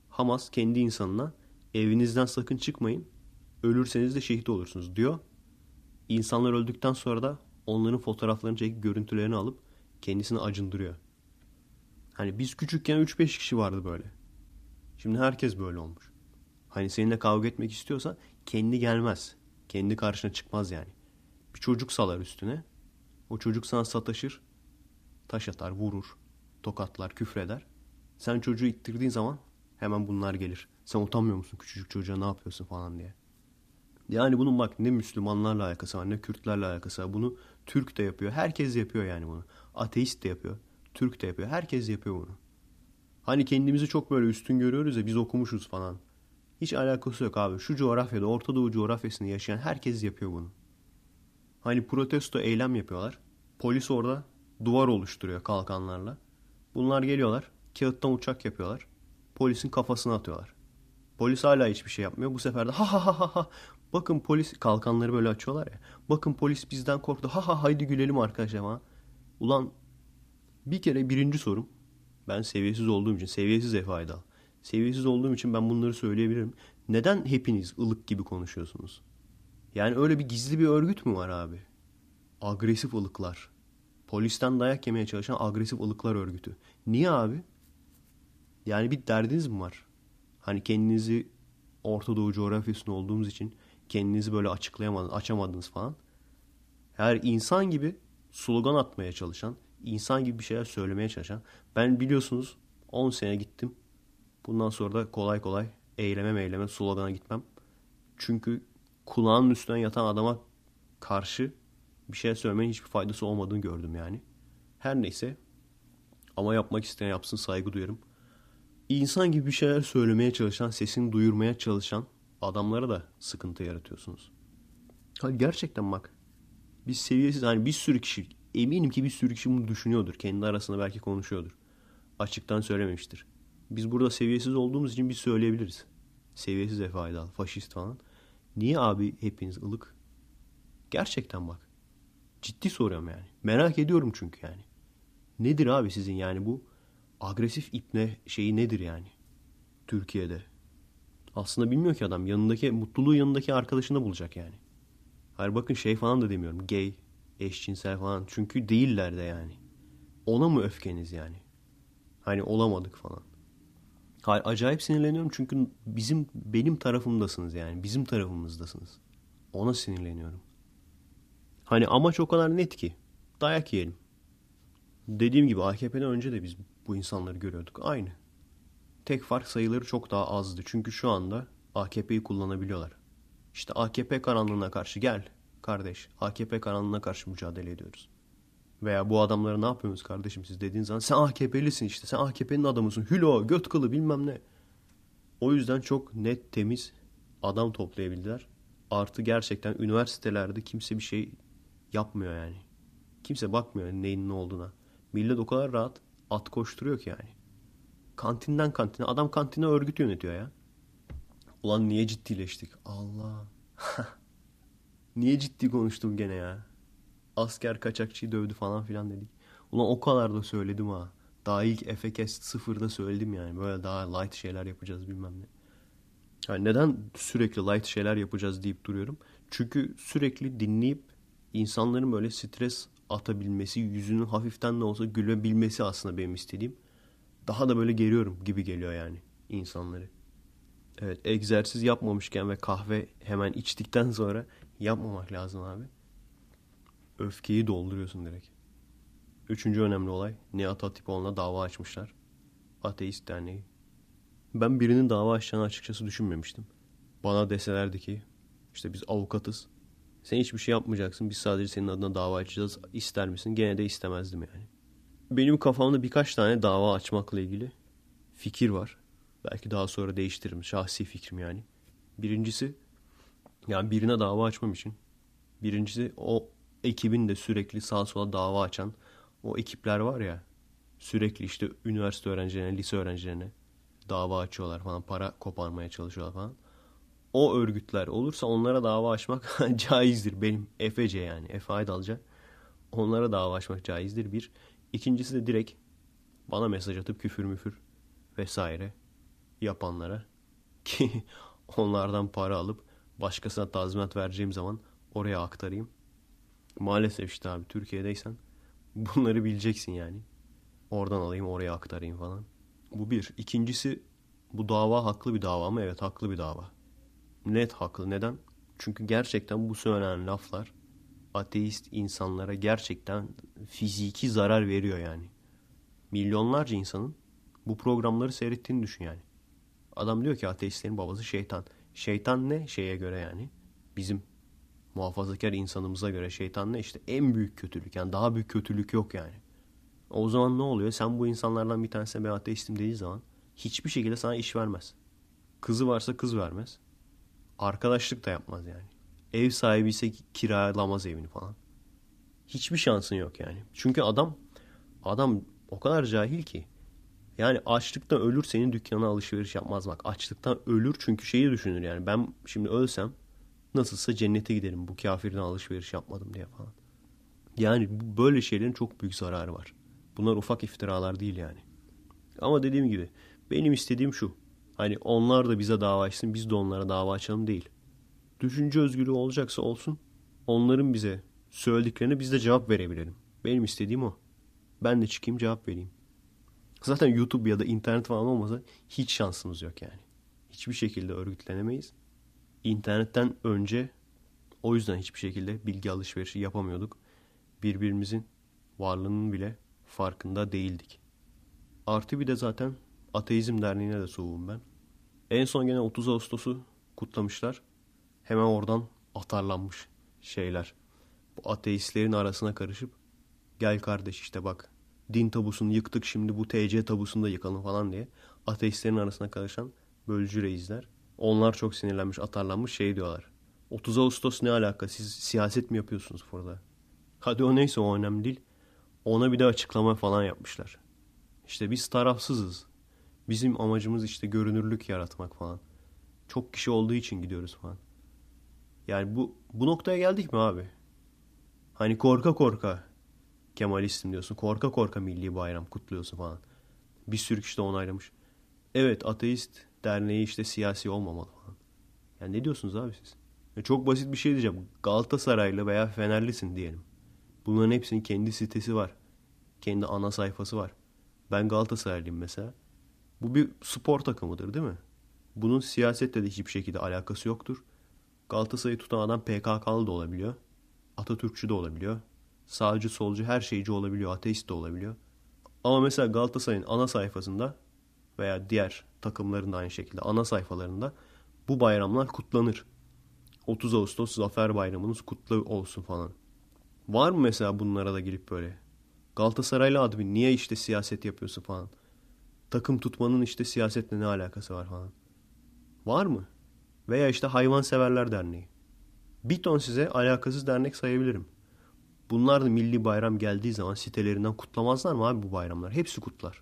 Hamas kendi insanına evinizden sakın çıkmayın ölürseniz de şehit olursunuz diyor. İnsanlar öldükten sonra da onların fotoğraflarını çekip görüntülerini alıp kendisini acındırıyor. Hani biz küçükken 3-5 kişi vardı böyle. Şimdi herkes böyle olmuş. Hani seninle kavga etmek istiyorsa kendi gelmez. Kendi karşına çıkmaz yani. Bir çocuk salar üstüne. O çocuk sana sataşır. Taş atar, vurur. Tokatlar, küfreder. Sen çocuğu ittirdiğin zaman hemen bunlar gelir. Sen utanmıyor musun küçücük çocuğa ne yapıyorsun falan diye. Yani bunun bak ne Müslümanlarla alakası var ne Kürtlerle alakası var. Bunu Türk de yapıyor. Herkes yapıyor yani bunu. Ateist de yapıyor. Türk de yapıyor. Herkes yapıyor bunu. Hani kendimizi çok böyle üstün görüyoruz ya biz okumuşuz falan. Hiç alakası yok abi. Şu coğrafyada Orta Doğu coğrafyasında yaşayan herkes yapıyor bunu. Hani protesto eylem yapıyorlar. Polis orada duvar oluşturuyor kalkanlarla. Bunlar geliyorlar. Kağıttan uçak yapıyorlar. Polisin kafasına atıyorlar. Polis hala hiçbir şey yapmıyor. Bu sefer de ha ha ha ha ha. Bakın polis kalkanları böyle açıyorlar ya. Bakın polis bizden korktu. Ha ha haydi gülelim arkadaşlar ha. Ulan bir kere birinci sorum. Ben seviyesiz olduğum için. Seviyesiz Efe Aydal. Seviyesiz olduğum için ben bunları söyleyebilirim. Neden hepiniz ılık gibi konuşuyorsunuz? Yani öyle bir gizli bir örgüt mü var abi? Agresif ılıklar. Polisten dayak yemeye çalışan agresif ılıklar örgütü. Niye abi? Yani bir derdiniz mi var? Hani kendinizi Orta Doğu coğrafyasında olduğumuz için kendinizi böyle açıklayamadınız, açamadınız falan. Her insan gibi slogan atmaya çalışan, insan gibi bir şeyler söylemeye çalışan. Ben biliyorsunuz 10 sene gittim. Bundan sonra da kolay kolay eyleme meyleme slogana gitmem. Çünkü kulağının üstüne yatan adama karşı bir şey söylemenin hiçbir faydası olmadığını gördüm yani. Her neyse ama yapmak isteyen yapsın saygı duyarım. İnsan gibi bir şeyler söylemeye çalışan, sesini duyurmaya çalışan adamlara da sıkıntı yaratıyorsunuz. Hayır gerçekten bak. Biz seviyesiz hani bir sürü kişi eminim ki bir sürü kişi bunu düşünüyordur. Kendi arasında belki konuşuyordur. Açıktan söylememiştir. Biz burada seviyesiz olduğumuz için biz söyleyebiliriz. Seviyesiz Efe Aydal, faşist falan. Niye abi hepiniz ılık? Gerçekten bak. Ciddi soruyorum yani. Merak ediyorum çünkü yani. Nedir abi sizin yani bu agresif ipne şeyi nedir yani? Türkiye'de. Aslında bilmiyor ki adam. Yanındaki mutluluğu yanındaki arkadaşında bulacak yani. Hayır bakın şey falan da demiyorum. Gay, eşcinsel falan. Çünkü değiller de yani. Ona mı öfkeniz yani? Hani olamadık falan. Hayır acayip sinirleniyorum çünkü bizim benim tarafımdasınız yani. Bizim tarafımızdasınız. Ona sinirleniyorum. Hani amaç o kadar net ki. Dayak yiyelim. Dediğim gibi AKP'den önce de biz bu insanları görüyorduk. Aynı. Tek fark sayıları çok daha azdı. Çünkü şu anda AKP'yi kullanabiliyorlar. İşte AKP karanlığına karşı gel kardeş. AKP karanlığına karşı mücadele ediyoruz. Veya bu adamları ne yapıyorsunuz kardeşim siz dediğin zaman sen AKP'lisin işte sen AKP'nin adamısın. Hülo göt kılı bilmem ne. O yüzden çok net temiz adam toplayabildiler. Artı gerçekten üniversitelerde kimse bir şey yapmıyor yani. Kimse bakmıyor neyin ne olduğuna. Millet o kadar rahat at koşturuyor ki yani. Kantinden kantine. Adam kantine örgüt yönetiyor ya. Ulan niye ciddileştik? Allah. niye ciddi konuştum gene ya? Asker kaçakçıyı dövdü falan filan dedik. Ulan o kadar da söyledim ha. Daha ilk Efekest sıfırda söyledim yani. Böyle daha light şeyler yapacağız bilmem ne. Yani neden sürekli light şeyler yapacağız deyip duruyorum? Çünkü sürekli dinleyip insanların böyle stres atabilmesi, yüzünün hafiften de olsa gülebilmesi aslında benim istediğim. Daha da böyle geriyorum gibi geliyor yani insanları. Evet egzersiz yapmamışken ve kahve hemen içtikten sonra yapmamak lazım abi. Öfkeyi dolduruyorsun direkt. Üçüncü önemli olay Nihat Hatipoğlu'na dava açmışlar. Ateist Derneği. Ben birinin dava açacağını açıkçası düşünmemiştim. Bana deselerdi ki işte biz avukatız. Sen hiçbir şey yapmayacaksın. Biz sadece senin adına dava açacağız. İster misin? Gene de istemezdim yani. Benim kafamda birkaç tane dava açmakla ilgili fikir var. Belki daha sonra değiştiririm. Şahsi fikrim yani. Birincisi yani birine dava açmam için. Birincisi o ekibin de sürekli sağa sola dava açan o ekipler var ya sürekli işte üniversite öğrencilerine, lise öğrencilerine dava açıyorlar falan, para koparmaya çalışıyorlar falan. O örgütler olursa onlara dava açmak caizdir. Benim Efece yani, Efe Aydalca. Onlara dava açmak caizdir bir. İkincisi de direkt bana mesaj atıp küfür müfür vesaire yapanlara ki onlardan para alıp başkasına tazminat vereceğim zaman oraya aktarayım. Maalesef işte abi Türkiye'deysen bunları bileceksin yani. Oradan alayım oraya aktarayım falan. Bu bir. İkincisi bu dava haklı bir dava mı? Evet haklı bir dava. Net haklı. Neden? Çünkü gerçekten bu söylenen laflar ateist insanlara gerçekten fiziki zarar veriyor yani. Milyonlarca insanın bu programları seyrettiğini düşün yani. Adam diyor ki ateistlerin babası şeytan. Şeytan ne? Şeye göre yani. Bizim muhafazakar insanımıza göre şeytan ne? işte en büyük kötülük. Yani daha büyük kötülük yok yani. O zaman ne oluyor? Sen bu insanlardan bir tanesine ben ateistim dediği zaman hiçbir şekilde sana iş vermez. Kızı varsa kız vermez. Arkadaşlık da yapmaz yani. Ev sahibi ise kiralamaz evini falan. Hiçbir şansın yok yani. Çünkü adam adam o kadar cahil ki. Yani açlıktan ölür senin dükkana alışveriş yapmaz bak. Açlıktan ölür çünkü şeyi düşünür yani. Ben şimdi ölsem nasılsa cennete giderim bu kafirden alışveriş yapmadım diye falan. Yani böyle şeylerin çok büyük zararı var. Bunlar ufak iftiralar değil yani. Ama dediğim gibi benim istediğim şu. Hani onlar da bize dava açsın biz de onlara dava açalım değil. Düşünce özgürlüğü olacaksa olsun. Onların bize söylediklerine biz de cevap verebilelim. Benim istediğim o. Ben de çıkayım cevap vereyim. Zaten YouTube ya da internet falan olmasa hiç şansımız yok yani. Hiçbir şekilde örgütlenemeyiz. İnternetten önce o yüzden hiçbir şekilde bilgi alışverişi yapamıyorduk. Birbirimizin varlığının bile farkında değildik. Artı bir de zaten Ateizm Derneği'ne de soğuğum ben. En son gene 30 Ağustos'u kutlamışlar. Hemen oradan atarlanmış şeyler. Bu ateistlerin arasına karışıp gel kardeş işte bak din tabusunu yıktık şimdi bu TC tabusunu da yıkalım falan diye ateistlerin arasına karışan bölücü reisler. Onlar çok sinirlenmiş, atarlanmış şey diyorlar. 30 Ağustos ne alaka? Siz siyaset mi yapıyorsunuz burada? Hadi o neyse o önemli değil. Ona bir de açıklama falan yapmışlar. İşte biz tarafsızız. Bizim amacımız işte görünürlük yaratmak falan. Çok kişi olduğu için gidiyoruz falan. Yani bu bu noktaya geldik mi abi? Hani korka korka Kemalistim diyorsun. Korka korka milli bayram kutluyorsun falan. Bir sürü kişi de onaylamış. Evet ateist derneği işte siyasi olmamalı falan. Yani ne diyorsunuz abi siz? Ya çok basit bir şey diyeceğim. Galatasaraylı veya Fenerlisin diyelim. Bunların hepsinin kendi sitesi var. Kendi ana sayfası var. Ben Galatasaraylıyım mesela. Bu bir spor takımıdır değil mi? Bunun siyasetle de hiçbir şekilde alakası yoktur. Galatasaray'ı tutan adam PKK'lı da olabiliyor. Atatürkçü de olabiliyor. Sağcı, solcu, her şeyci olabiliyor. Ateist de olabiliyor. Ama mesela Galatasaray'ın ana sayfasında veya diğer takımların da aynı şekilde ana sayfalarında bu bayramlar kutlanır. 30 Ağustos Zafer Bayramınız kutlu olsun falan. Var mı mesela bunlara da girip böyle? Galatasaraylı admin niye işte siyaset yapıyorsun falan. Takım tutmanın işte siyasetle ne alakası var falan. Var mı? Veya işte Hayvanseverler Derneği. Bir ton size alakasız dernek sayabilirim. Bunlar da milli bayram geldiği zaman sitelerinden kutlamazlar mı abi bu bayramlar? Hepsi kutlar.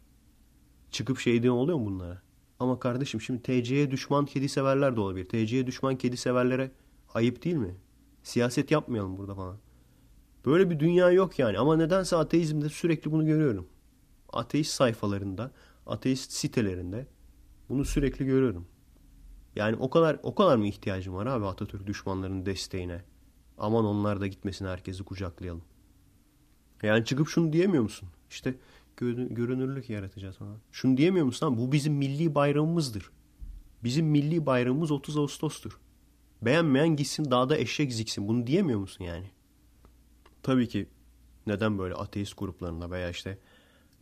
Çıkıp şey diyen oluyor mu bunlara? Ama kardeşim şimdi TC'ye düşman kedi severler de olabilir. TC'ye düşman kedi severlere ayıp değil mi? Siyaset yapmayalım burada falan. Böyle bir dünya yok yani. Ama nedense ateizmde sürekli bunu görüyorum. Ateist sayfalarında, ateist sitelerinde bunu sürekli görüyorum. Yani o kadar o kadar mı ihtiyacım var abi Atatürk düşmanlarının desteğine? Aman onlar da gitmesin herkesi kucaklayalım. Yani çıkıp şunu diyemiyor musun? İşte görünürlük yaratacağız falan. Şunu diyemiyor musun? Lan? Bu bizim milli bayramımızdır. Bizim milli bayramımız 30 Ağustos'tur. Beğenmeyen gitsin dağda eşek ziksin. Bunu diyemiyor musun yani? Tabii ki neden böyle ateist gruplarında veya işte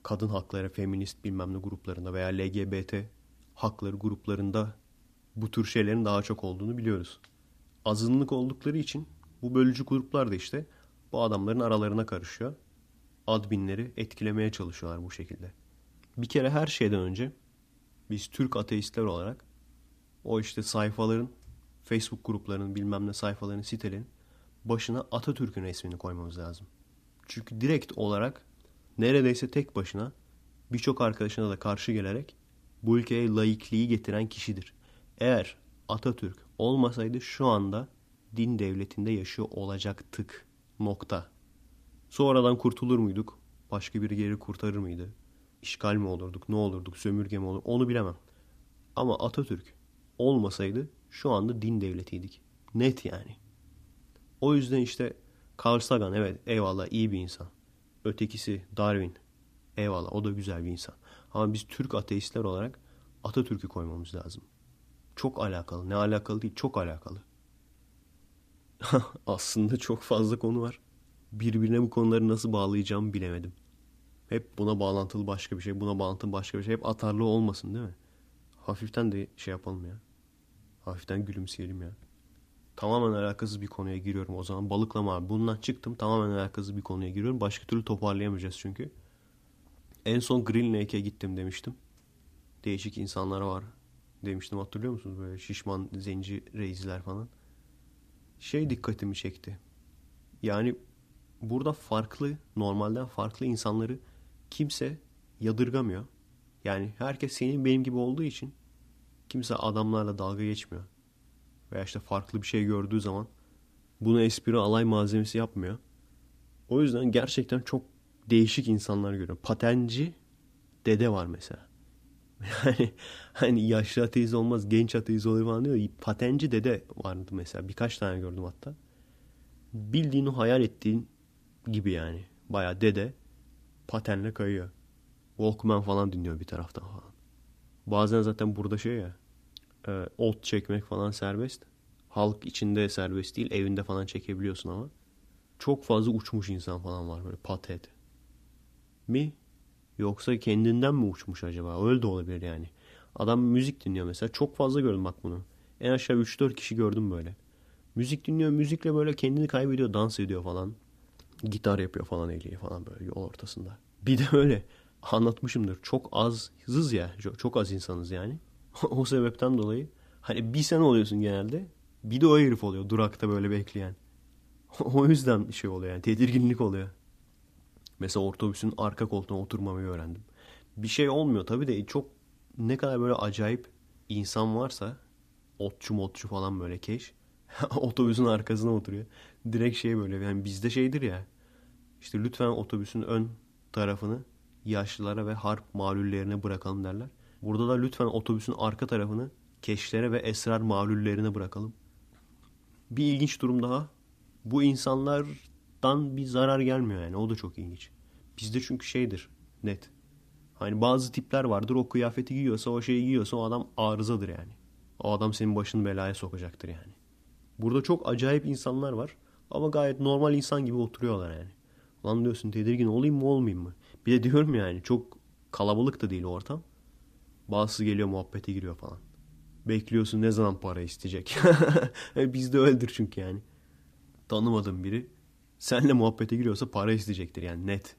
kadın hakları, feminist bilmem ne gruplarında veya LGBT hakları gruplarında bu tür şeylerin daha çok olduğunu biliyoruz. Azınlık oldukları için bu bölücü gruplar da işte bu adamların aralarına karışıyor. Adminleri etkilemeye çalışıyorlar bu şekilde. Bir kere her şeyden önce biz Türk ateistler olarak o işte sayfaların, Facebook gruplarının bilmem ne sayfaların, sitelerin başına Atatürk'ün resmini koymamız lazım. Çünkü direkt olarak neredeyse tek başına birçok arkadaşına da karşı gelerek bu ülkeye laikliği getiren kişidir. Eğer Atatürk olmasaydı şu anda din devletinde yaşıyor olacaktık. Nokta. Sonradan kurtulur muyduk? Başka biri geri kurtarır mıydı? İşgal mi olurduk? Ne olurduk? Sömürge mi olur? Onu bilemem. Ama Atatürk olmasaydı şu anda din devletiydik. Net yani. O yüzden işte Carl Sagan evet eyvallah iyi bir insan. Ötekisi Darwin. Eyvallah o da güzel bir insan. Ama biz Türk ateistler olarak Atatürk'ü koymamız lazım. Çok alakalı. Ne alakalı değil çok alakalı. Aslında çok fazla konu var. Birbirine bu konuları nasıl bağlayacağımı bilemedim. Hep buna bağlantılı başka bir şey, buna bağlantılı başka bir şey. Hep atarlı olmasın değil mi? Hafiften de şey yapalım ya. Hafiften gülümseyelim ya. Tamamen alakasız bir konuya giriyorum o zaman. Balıklama abi. Bundan çıktım. Tamamen alakasız bir konuya giriyorum. Başka türlü toparlayamayacağız çünkü. En son Green Lake'e gittim demiştim. Değişik insanlar var demiştim hatırlıyor musunuz? Böyle şişman zenci reisler falan şey dikkatimi çekti. Yani burada farklı, normalden farklı insanları kimse yadırgamıyor. Yani herkes senin benim gibi olduğu için kimse adamlarla dalga geçmiyor. Veya işte farklı bir şey gördüğü zaman bunu espri alay malzemesi yapmıyor. O yüzden gerçekten çok değişik insanlar görüyorum. Patenci dede var mesela. Yani hani yaşlı ateist olmaz genç ateist olur falan diyor. Patenci dede vardı mesela. Birkaç tane gördüm hatta. Bildiğini hayal ettiğin gibi yani. Baya dede patenle kayıyor. Walkman falan dinliyor bir taraftan falan. Bazen zaten burada şey ya e, ot çekmek falan serbest. Halk içinde serbest değil. Evinde falan çekebiliyorsun ama. Çok fazla uçmuş insan falan var böyle patet. Mi? Yoksa kendinden mi uçmuş acaba? Öyle de olabilir yani. Adam müzik dinliyor mesela. Çok fazla gördüm bak bunu. En aşağı 3-4 kişi gördüm böyle. Müzik dinliyor. Müzikle böyle kendini kaybediyor. Dans ediyor falan. Gitar yapıyor falan eliyle falan böyle yol ortasında. Bir de öyle anlatmışımdır. Çok azız ya. Çok, az insanız yani. o sebepten dolayı hani bir sen oluyorsun genelde. Bir de o herif oluyor durakta böyle bekleyen. o yüzden şey oluyor yani tedirginlik oluyor. Mesela otobüsün arka koltuğuna oturmamayı öğrendim. Bir şey olmuyor tabii de çok ne kadar böyle acayip insan varsa otçu motçu falan böyle keş otobüsün arkasına oturuyor. Direkt şey böyle yani bizde şeydir ya işte lütfen otobüsün ön tarafını yaşlılara ve harp malullerine bırakalım derler. Burada da lütfen otobüsün arka tarafını keşlere ve esrar malullerine bırakalım. Bir ilginç durum daha. Bu insanlardan bir zarar gelmiyor yani. O da çok ilginç. Bizde çünkü şeydir net. Hani bazı tipler vardır o kıyafeti giyiyorsa o şeyi giyiyorsa o adam arızadır yani. O adam senin başını belaya sokacaktır yani. Burada çok acayip insanlar var ama gayet normal insan gibi oturuyorlar yani. Lan diyorsun tedirgin olayım mı olmayayım mı? Bir de diyorum yani çok kalabalık da değil ortam. Bazısı geliyor muhabbete giriyor falan. Bekliyorsun ne zaman para isteyecek. Bizde öyledir çünkü yani. Tanımadığın biri senle muhabbete giriyorsa para isteyecektir yani net.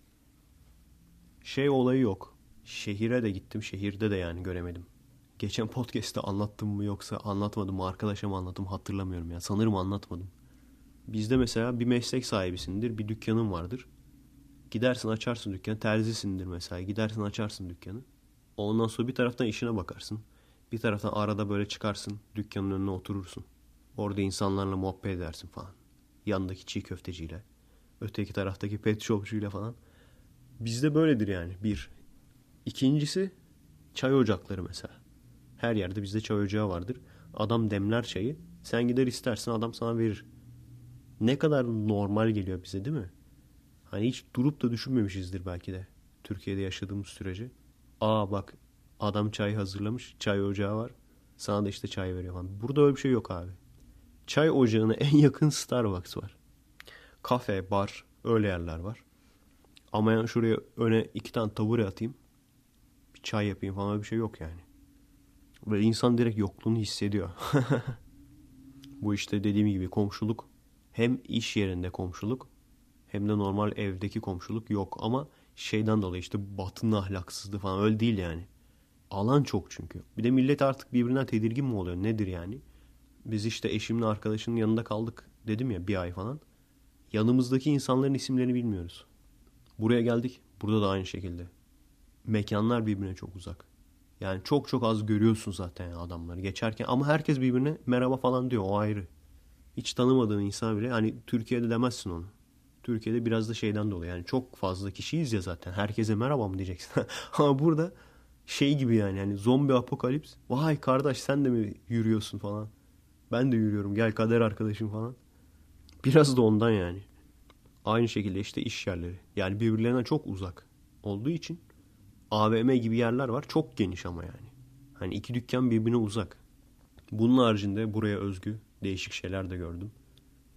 Şey olayı yok. Şehire de gittim. Şehirde de yani göremedim. Geçen podcast'te anlattım mı yoksa anlatmadım mı arkadaşa mı anlattım hatırlamıyorum ya. Sanırım anlatmadım. Bizde mesela bir meslek sahibisindir. Bir dükkanın vardır. Gidersin açarsın dükkanı. Terzisindir mesela. Gidersin açarsın dükkanı. Ondan sonra bir taraftan işine bakarsın. Bir taraftan arada böyle çıkarsın. Dükkanın önüne oturursun. Orada insanlarla muhabbet edersin falan. Yandaki çiğ köfteciyle. Öteki taraftaki pet shopçuyla falan. Bizde böyledir yani. Bir. İkincisi çay ocakları mesela. Her yerde bizde çay ocağı vardır. Adam demler çayı. Sen gider istersin adam sana verir. Ne kadar normal geliyor bize değil mi? Hani hiç durup da düşünmemişizdir belki de. Türkiye'de yaşadığımız sürece. Aa bak adam çay hazırlamış. Çay ocağı var. Sana da işte çay veriyor falan. Burada öyle bir şey yok abi. Çay ocağına en yakın Starbucks var. Kafe, bar öyle yerler var. Ama yani şuraya öne iki tane tabure atayım. Bir çay yapayım falan bir şey yok yani. Böyle insan direkt yokluğunu hissediyor. Bu işte dediğim gibi komşuluk. Hem iş yerinde komşuluk hem de normal evdeki komşuluk yok. Ama şeyden dolayı işte batının ahlaksızlığı falan öyle değil yani. Alan çok çünkü. Bir de millet artık birbirinden tedirgin mi oluyor nedir yani? Biz işte eşimle arkadaşının yanında kaldık dedim ya bir ay falan. Yanımızdaki insanların isimlerini bilmiyoruz. Buraya geldik. Burada da aynı şekilde. Mekanlar birbirine çok uzak. Yani çok çok az görüyorsun zaten adamları geçerken. Ama herkes birbirine merhaba falan diyor. O ayrı. Hiç tanımadığın insan bile hani Türkiye'de demezsin onu. Türkiye'de biraz da şeyden dolayı yani çok fazla kişiyiz ya zaten. Herkese merhaba mı diyeceksin. Ama burada şey gibi yani yani zombi apokalips. Vay kardeş sen de mi yürüyorsun falan. Ben de yürüyorum gel kader arkadaşım falan. Biraz da ondan yani. Aynı şekilde işte iş yerleri. Yani birbirlerine çok uzak olduğu için AVM gibi yerler var. Çok geniş ama yani. Hani iki dükkan birbirine uzak. Bunun haricinde buraya özgü değişik şeyler de gördüm.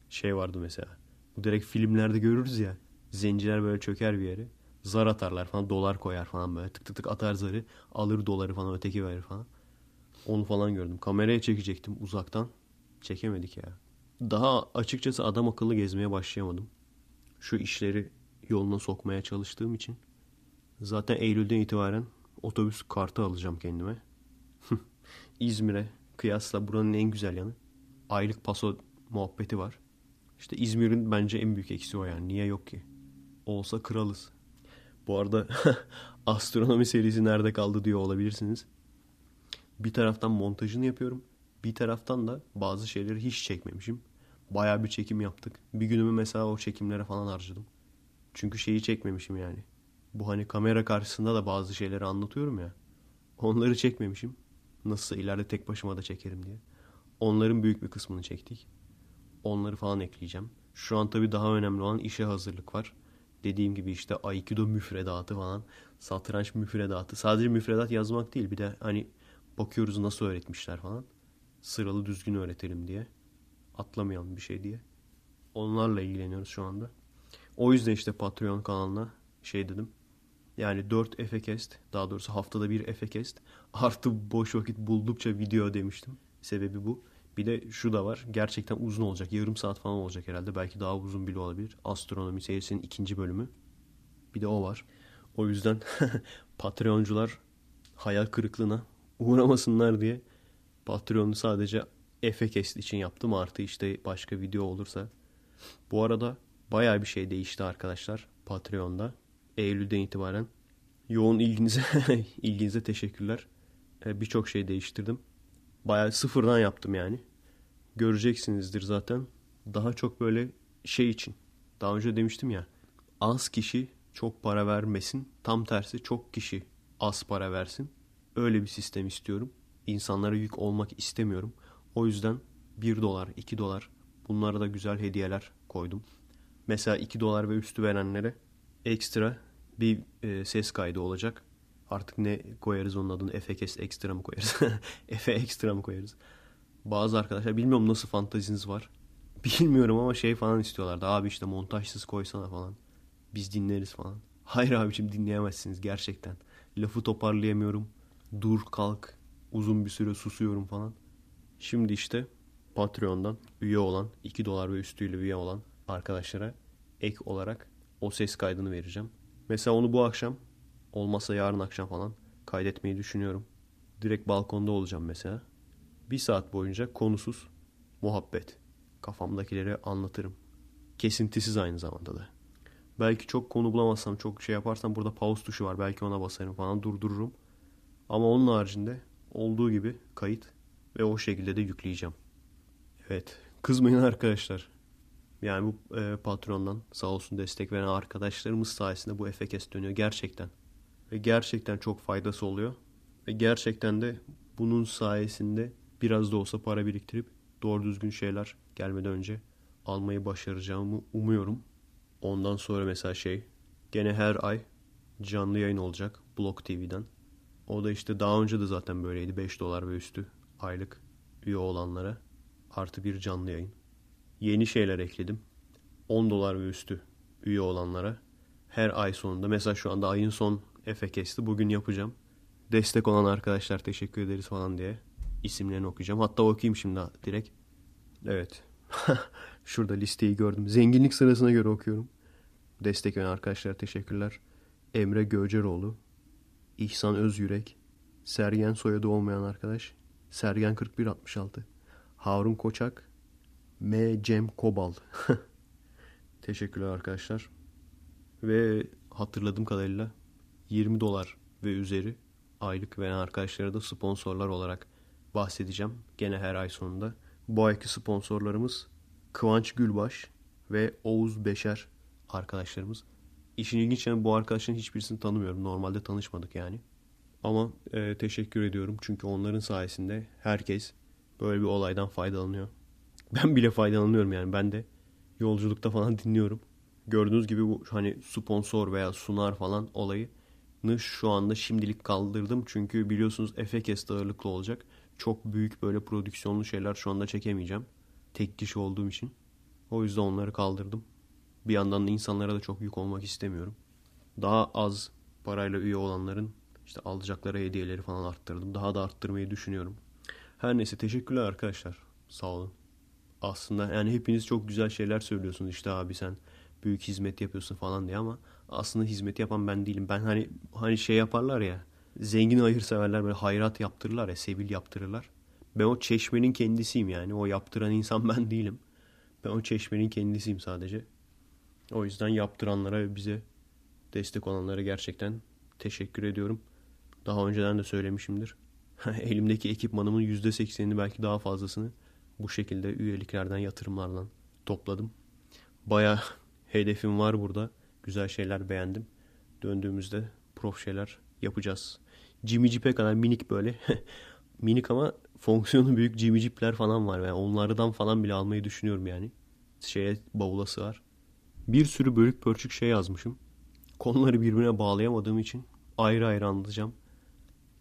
Şey vardı mesela. Direkt filmlerde görürüz ya. Zenciler böyle çöker bir yere. Zar atarlar falan. Dolar koyar falan böyle. Tık tık tık atar zarı. Alır doları falan öteki verir falan. Onu falan gördüm. Kameraya çekecektim uzaktan. Çekemedik ya. Daha açıkçası adam akıllı gezmeye başlayamadım. Şu işleri yoluna sokmaya çalıştığım için. Zaten Eylül'den itibaren otobüs kartı alacağım kendime. İzmir'e kıyasla buranın en güzel yanı. Aylık paso muhabbeti var. İşte İzmir'in bence en büyük eksiği o yani. Niye yok ki? Olsa kralız. Bu arada astronomi serisi nerede kaldı diyor olabilirsiniz. Bir taraftan montajını yapıyorum. Bir taraftan da bazı şeyleri hiç çekmemişim. Baya bir çekim yaptık. Bir günümü mesela o çekimlere falan harcadım. Çünkü şeyi çekmemişim yani. Bu hani kamera karşısında da bazı şeyleri anlatıyorum ya. Onları çekmemişim. Nasılsa ileride tek başıma da çekerim diye. Onların büyük bir kısmını çektik. Onları falan ekleyeceğim. Şu an tabii daha önemli olan işe hazırlık var. Dediğim gibi işte Aikido müfredatı falan. Satranç müfredatı. Sadece müfredat yazmak değil. Bir de hani bakıyoruz nasıl öğretmişler falan. Sıralı düzgün öğretelim diye. Atlamayalım bir şey diye. Onlarla ilgileniyoruz şu anda. O yüzden işte Patreon kanalına şey dedim. Yani 4 Efekest, daha doğrusu haftada bir Efekest. Artı boş vakit buldukça video demiştim. Sebebi bu. Bir de şu da var. Gerçekten uzun olacak. Yarım saat falan olacak herhalde. Belki daha uzun bile olabilir. Astronomi serisinin ikinci bölümü. Bir de o var. O yüzden Patreoncular hayal kırıklığına uğramasınlar diye Patreon'u sadece Efekest için yaptım. Artı işte başka video olursa. Bu arada bayağı bir şey değişti arkadaşlar Patreon'da. Eylül'den itibaren. Yoğun ilginize ilginize teşekkürler. Ee, Birçok şey değiştirdim. Bayağı sıfırdan yaptım yani. Göreceksinizdir zaten. Daha çok böyle şey için. Daha önce demiştim ya. Az kişi çok para vermesin. Tam tersi çok kişi az para versin. Öyle bir sistem istiyorum. İnsanlara yük olmak istemiyorum. O yüzden 1 dolar, 2 dolar bunlara da güzel hediyeler koydum. Mesela 2 dolar ve üstü verenlere ekstra bir e, ses kaydı olacak. Artık ne koyarız onun adını? FKS ekstra mı koyarız? Efe ekstra mı koyarız? Bazı arkadaşlar bilmiyorum nasıl fantaziniz var. Bilmiyorum ama şey falan istiyorlardı. Abi işte montajsız koysana falan. Biz dinleriz falan. Hayır abicim dinleyemezsiniz gerçekten. Lafı toparlayamıyorum. Dur kalk. Uzun bir süre susuyorum falan. Şimdi işte Patreon'dan üye olan 2 dolar ve üstüyle üye olan arkadaşlara ek olarak o ses kaydını vereceğim. Mesela onu bu akşam olmazsa yarın akşam falan kaydetmeyi düşünüyorum. Direkt balkonda olacağım mesela. Bir saat boyunca konusuz muhabbet. Kafamdakileri anlatırım. Kesintisiz aynı zamanda da. Belki çok konu bulamazsam, çok şey yaparsam burada pause tuşu var. Belki ona basarım falan durdururum. Ama onun haricinde olduğu gibi kayıt ve o şekilde de yükleyeceğim. Evet. Kızmayın arkadaşlar. Yani bu e, patrondan sağ olsun destek veren arkadaşlarımız sayesinde bu FKS dönüyor gerçekten. Ve gerçekten çok faydası oluyor. Ve gerçekten de bunun sayesinde biraz da olsa para biriktirip doğru düzgün şeyler gelmeden önce almayı başaracağımı umuyorum. Ondan sonra mesela şey gene her ay canlı yayın olacak Blog TV'den. O da işte daha önce de zaten böyleydi 5 dolar ve üstü aylık üye olanlara artı bir canlı yayın. Yeni şeyler ekledim. 10 dolar ve üstü üye olanlara her ay sonunda mesela şu anda ayın son FKS'ti bugün yapacağım. Destek olan arkadaşlar teşekkür ederiz falan diye isimlerini okuyacağım. Hatta okuyayım şimdi direkt. Evet. Şurada listeyi gördüm. Zenginlik sırasına göre okuyorum. Destek veren arkadaşlar teşekkürler. Emre Göceroğlu, İhsan Özyürek, Sergen soyadı olmayan arkadaş, Sergen 4166, Harun Koçak, M. Cem Kobal. Teşekkürler arkadaşlar. Ve hatırladığım kadarıyla 20 dolar ve üzeri aylık veren arkadaşlara da sponsorlar olarak bahsedeceğim. Gene her ay sonunda. Bu ayki sponsorlarımız Kıvanç Gülbaş ve Oğuz Beşer arkadaşlarımız. İşin ilginç yanı bu arkadaşların hiçbirisini tanımıyorum. Normalde tanışmadık yani. Ama e, teşekkür ediyorum. Çünkü onların sayesinde herkes böyle bir olaydan faydalanıyor. Ben bile faydalanıyorum yani. Ben de yolculukta falan dinliyorum. Gördüğünüz gibi bu hani sponsor veya sunar falan olayını şu anda şimdilik kaldırdım. Çünkü biliyorsunuz Efekest ağırlıklı olacak. Çok büyük böyle prodüksiyonlu şeyler şu anda çekemeyeceğim. Tek kişi olduğum için. O yüzden onları kaldırdım. Bir yandan da insanlara da çok yük olmak istemiyorum. Daha az parayla üye olanların işte alacakları hediyeleri falan arttırdım. Daha da arttırmayı düşünüyorum. Her neyse teşekkürler arkadaşlar. Sağ olun. Aslında yani hepiniz çok güzel şeyler söylüyorsunuz. İşte abi sen büyük hizmet yapıyorsun falan diye ama aslında hizmet yapan ben değilim. Ben hani hani şey yaparlar ya. Zengin hayırseverler böyle hayrat yaptırırlar ya, sevil yaptırırlar. Ben o çeşmenin kendisiyim yani. O yaptıran insan ben değilim. Ben o çeşmenin kendisiyim sadece. O yüzden yaptıranlara ve bize destek olanlara gerçekten teşekkür ediyorum. Daha önceden de söylemişimdir. Elimdeki ekipmanımın %80'ini belki daha fazlasını bu şekilde üyeliklerden, yatırımlardan topladım. Baya hedefim var burada. Güzel şeyler beğendim. Döndüğümüzde prof şeyler yapacağız. Jimmy Jeep'e kadar minik böyle. minik ama fonksiyonu büyük Jimmy Jeep'ler falan var. Yani onlardan falan bile almayı düşünüyorum yani. Şeye bavula sığar. Bir sürü bölük pörçük şey yazmışım. Konuları birbirine bağlayamadığım için ayrı ayrı anlatacağım.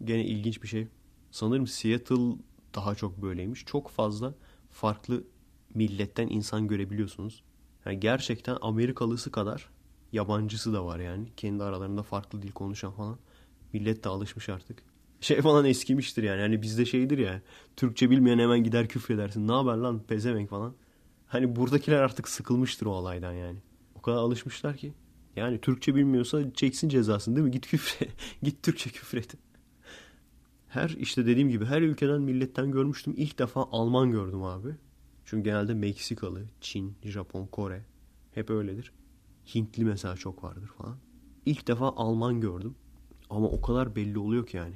Gene ilginç bir şey. Sanırım Seattle daha çok böyleymiş. Çok fazla farklı milletten insan görebiliyorsunuz. Yani gerçekten Amerikalısı kadar yabancısı da var yani. Kendi aralarında farklı dil konuşan falan. Millet de alışmış artık. Şey falan eskimiştir yani. Hani bizde şeydir ya. Türkçe bilmeyen hemen gider küfredersin. Ne haber lan pezevenk falan. Hani buradakiler artık sıkılmıştır o olaydan yani. O kadar alışmışlar ki. Yani Türkçe bilmiyorsa çeksin cezasını değil mi? Git küfre. Git Türkçe küfret. Her işte dediğim gibi her ülkeden milletten görmüştüm. İlk defa Alman gördüm abi. Çünkü genelde Meksikalı, Çin, Japon, Kore hep öyledir. Hintli mesela çok vardır falan. İlk defa Alman gördüm. Ama o kadar belli oluyor ki yani.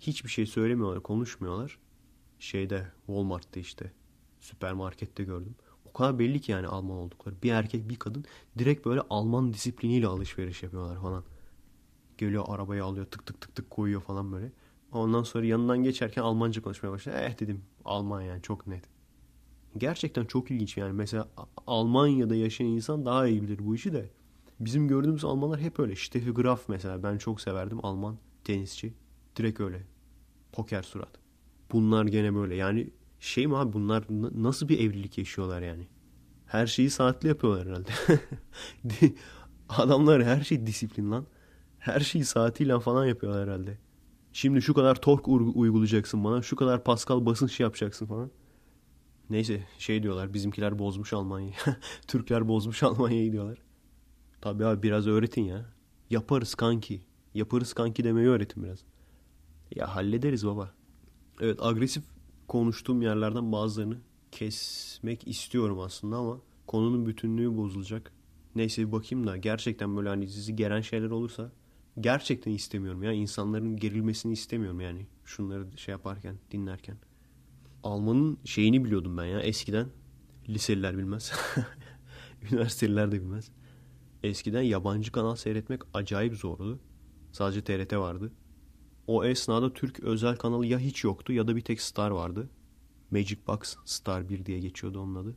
Hiçbir şey söylemiyorlar, konuşmuyorlar. Şeyde Walmart'ta işte süpermarkette gördüm. O kadar belli ki yani Alman oldukları. Bir erkek bir kadın direkt böyle Alman disipliniyle alışveriş yapıyorlar falan. Geliyor arabayı alıyor tık tık tık tık koyuyor falan böyle. Ondan sonra yanından geçerken Almanca konuşmaya başladı. Eh dedim Alman yani çok net. Gerçekten çok ilginç yani. Mesela Almanya'da yaşayan insan daha iyi bilir bu işi de. Bizim gördüğümüz Almanlar hep öyle. Steffi Graf mesela ben çok severdim Alman tenisçi. Direkt öyle. Poker surat. Bunlar gene böyle. Yani şey mi abi bunlar nasıl bir evlilik yaşıyorlar yani? Her şeyi saatli yapıyorlar herhalde. Adamlar her şey disiplin lan. Her şeyi saatiyle falan yapıyorlar herhalde. Şimdi şu kadar tork uygulayacaksın bana. Şu kadar Pascal basınç yapacaksın falan. Neyse şey diyorlar bizimkiler bozmuş Almanya'yı. Türkler bozmuş Almanya'yı diyorlar. Tabii abi biraz öğretin ya. Yaparız kanki. Yaparız kanki demeyi öğretin biraz. Ya hallederiz baba. Evet agresif konuştuğum yerlerden bazılarını kesmek istiyorum aslında ama konunun bütünlüğü bozulacak. Neyse bir bakayım da gerçekten böyle hani sizi geren şeyler olursa gerçekten istemiyorum ya. insanların gerilmesini istemiyorum yani. Şunları şey yaparken, dinlerken. Alman'ın şeyini biliyordum ben ya eskiden. Liseliler bilmez. Üniversiteliler de bilmez. Eskiden yabancı kanal seyretmek acayip zordu. Sadece TRT vardı. O esnada Türk özel kanalı ya hiç yoktu ya da bir tek Star vardı. Magic Box Star 1 diye geçiyordu onun adı.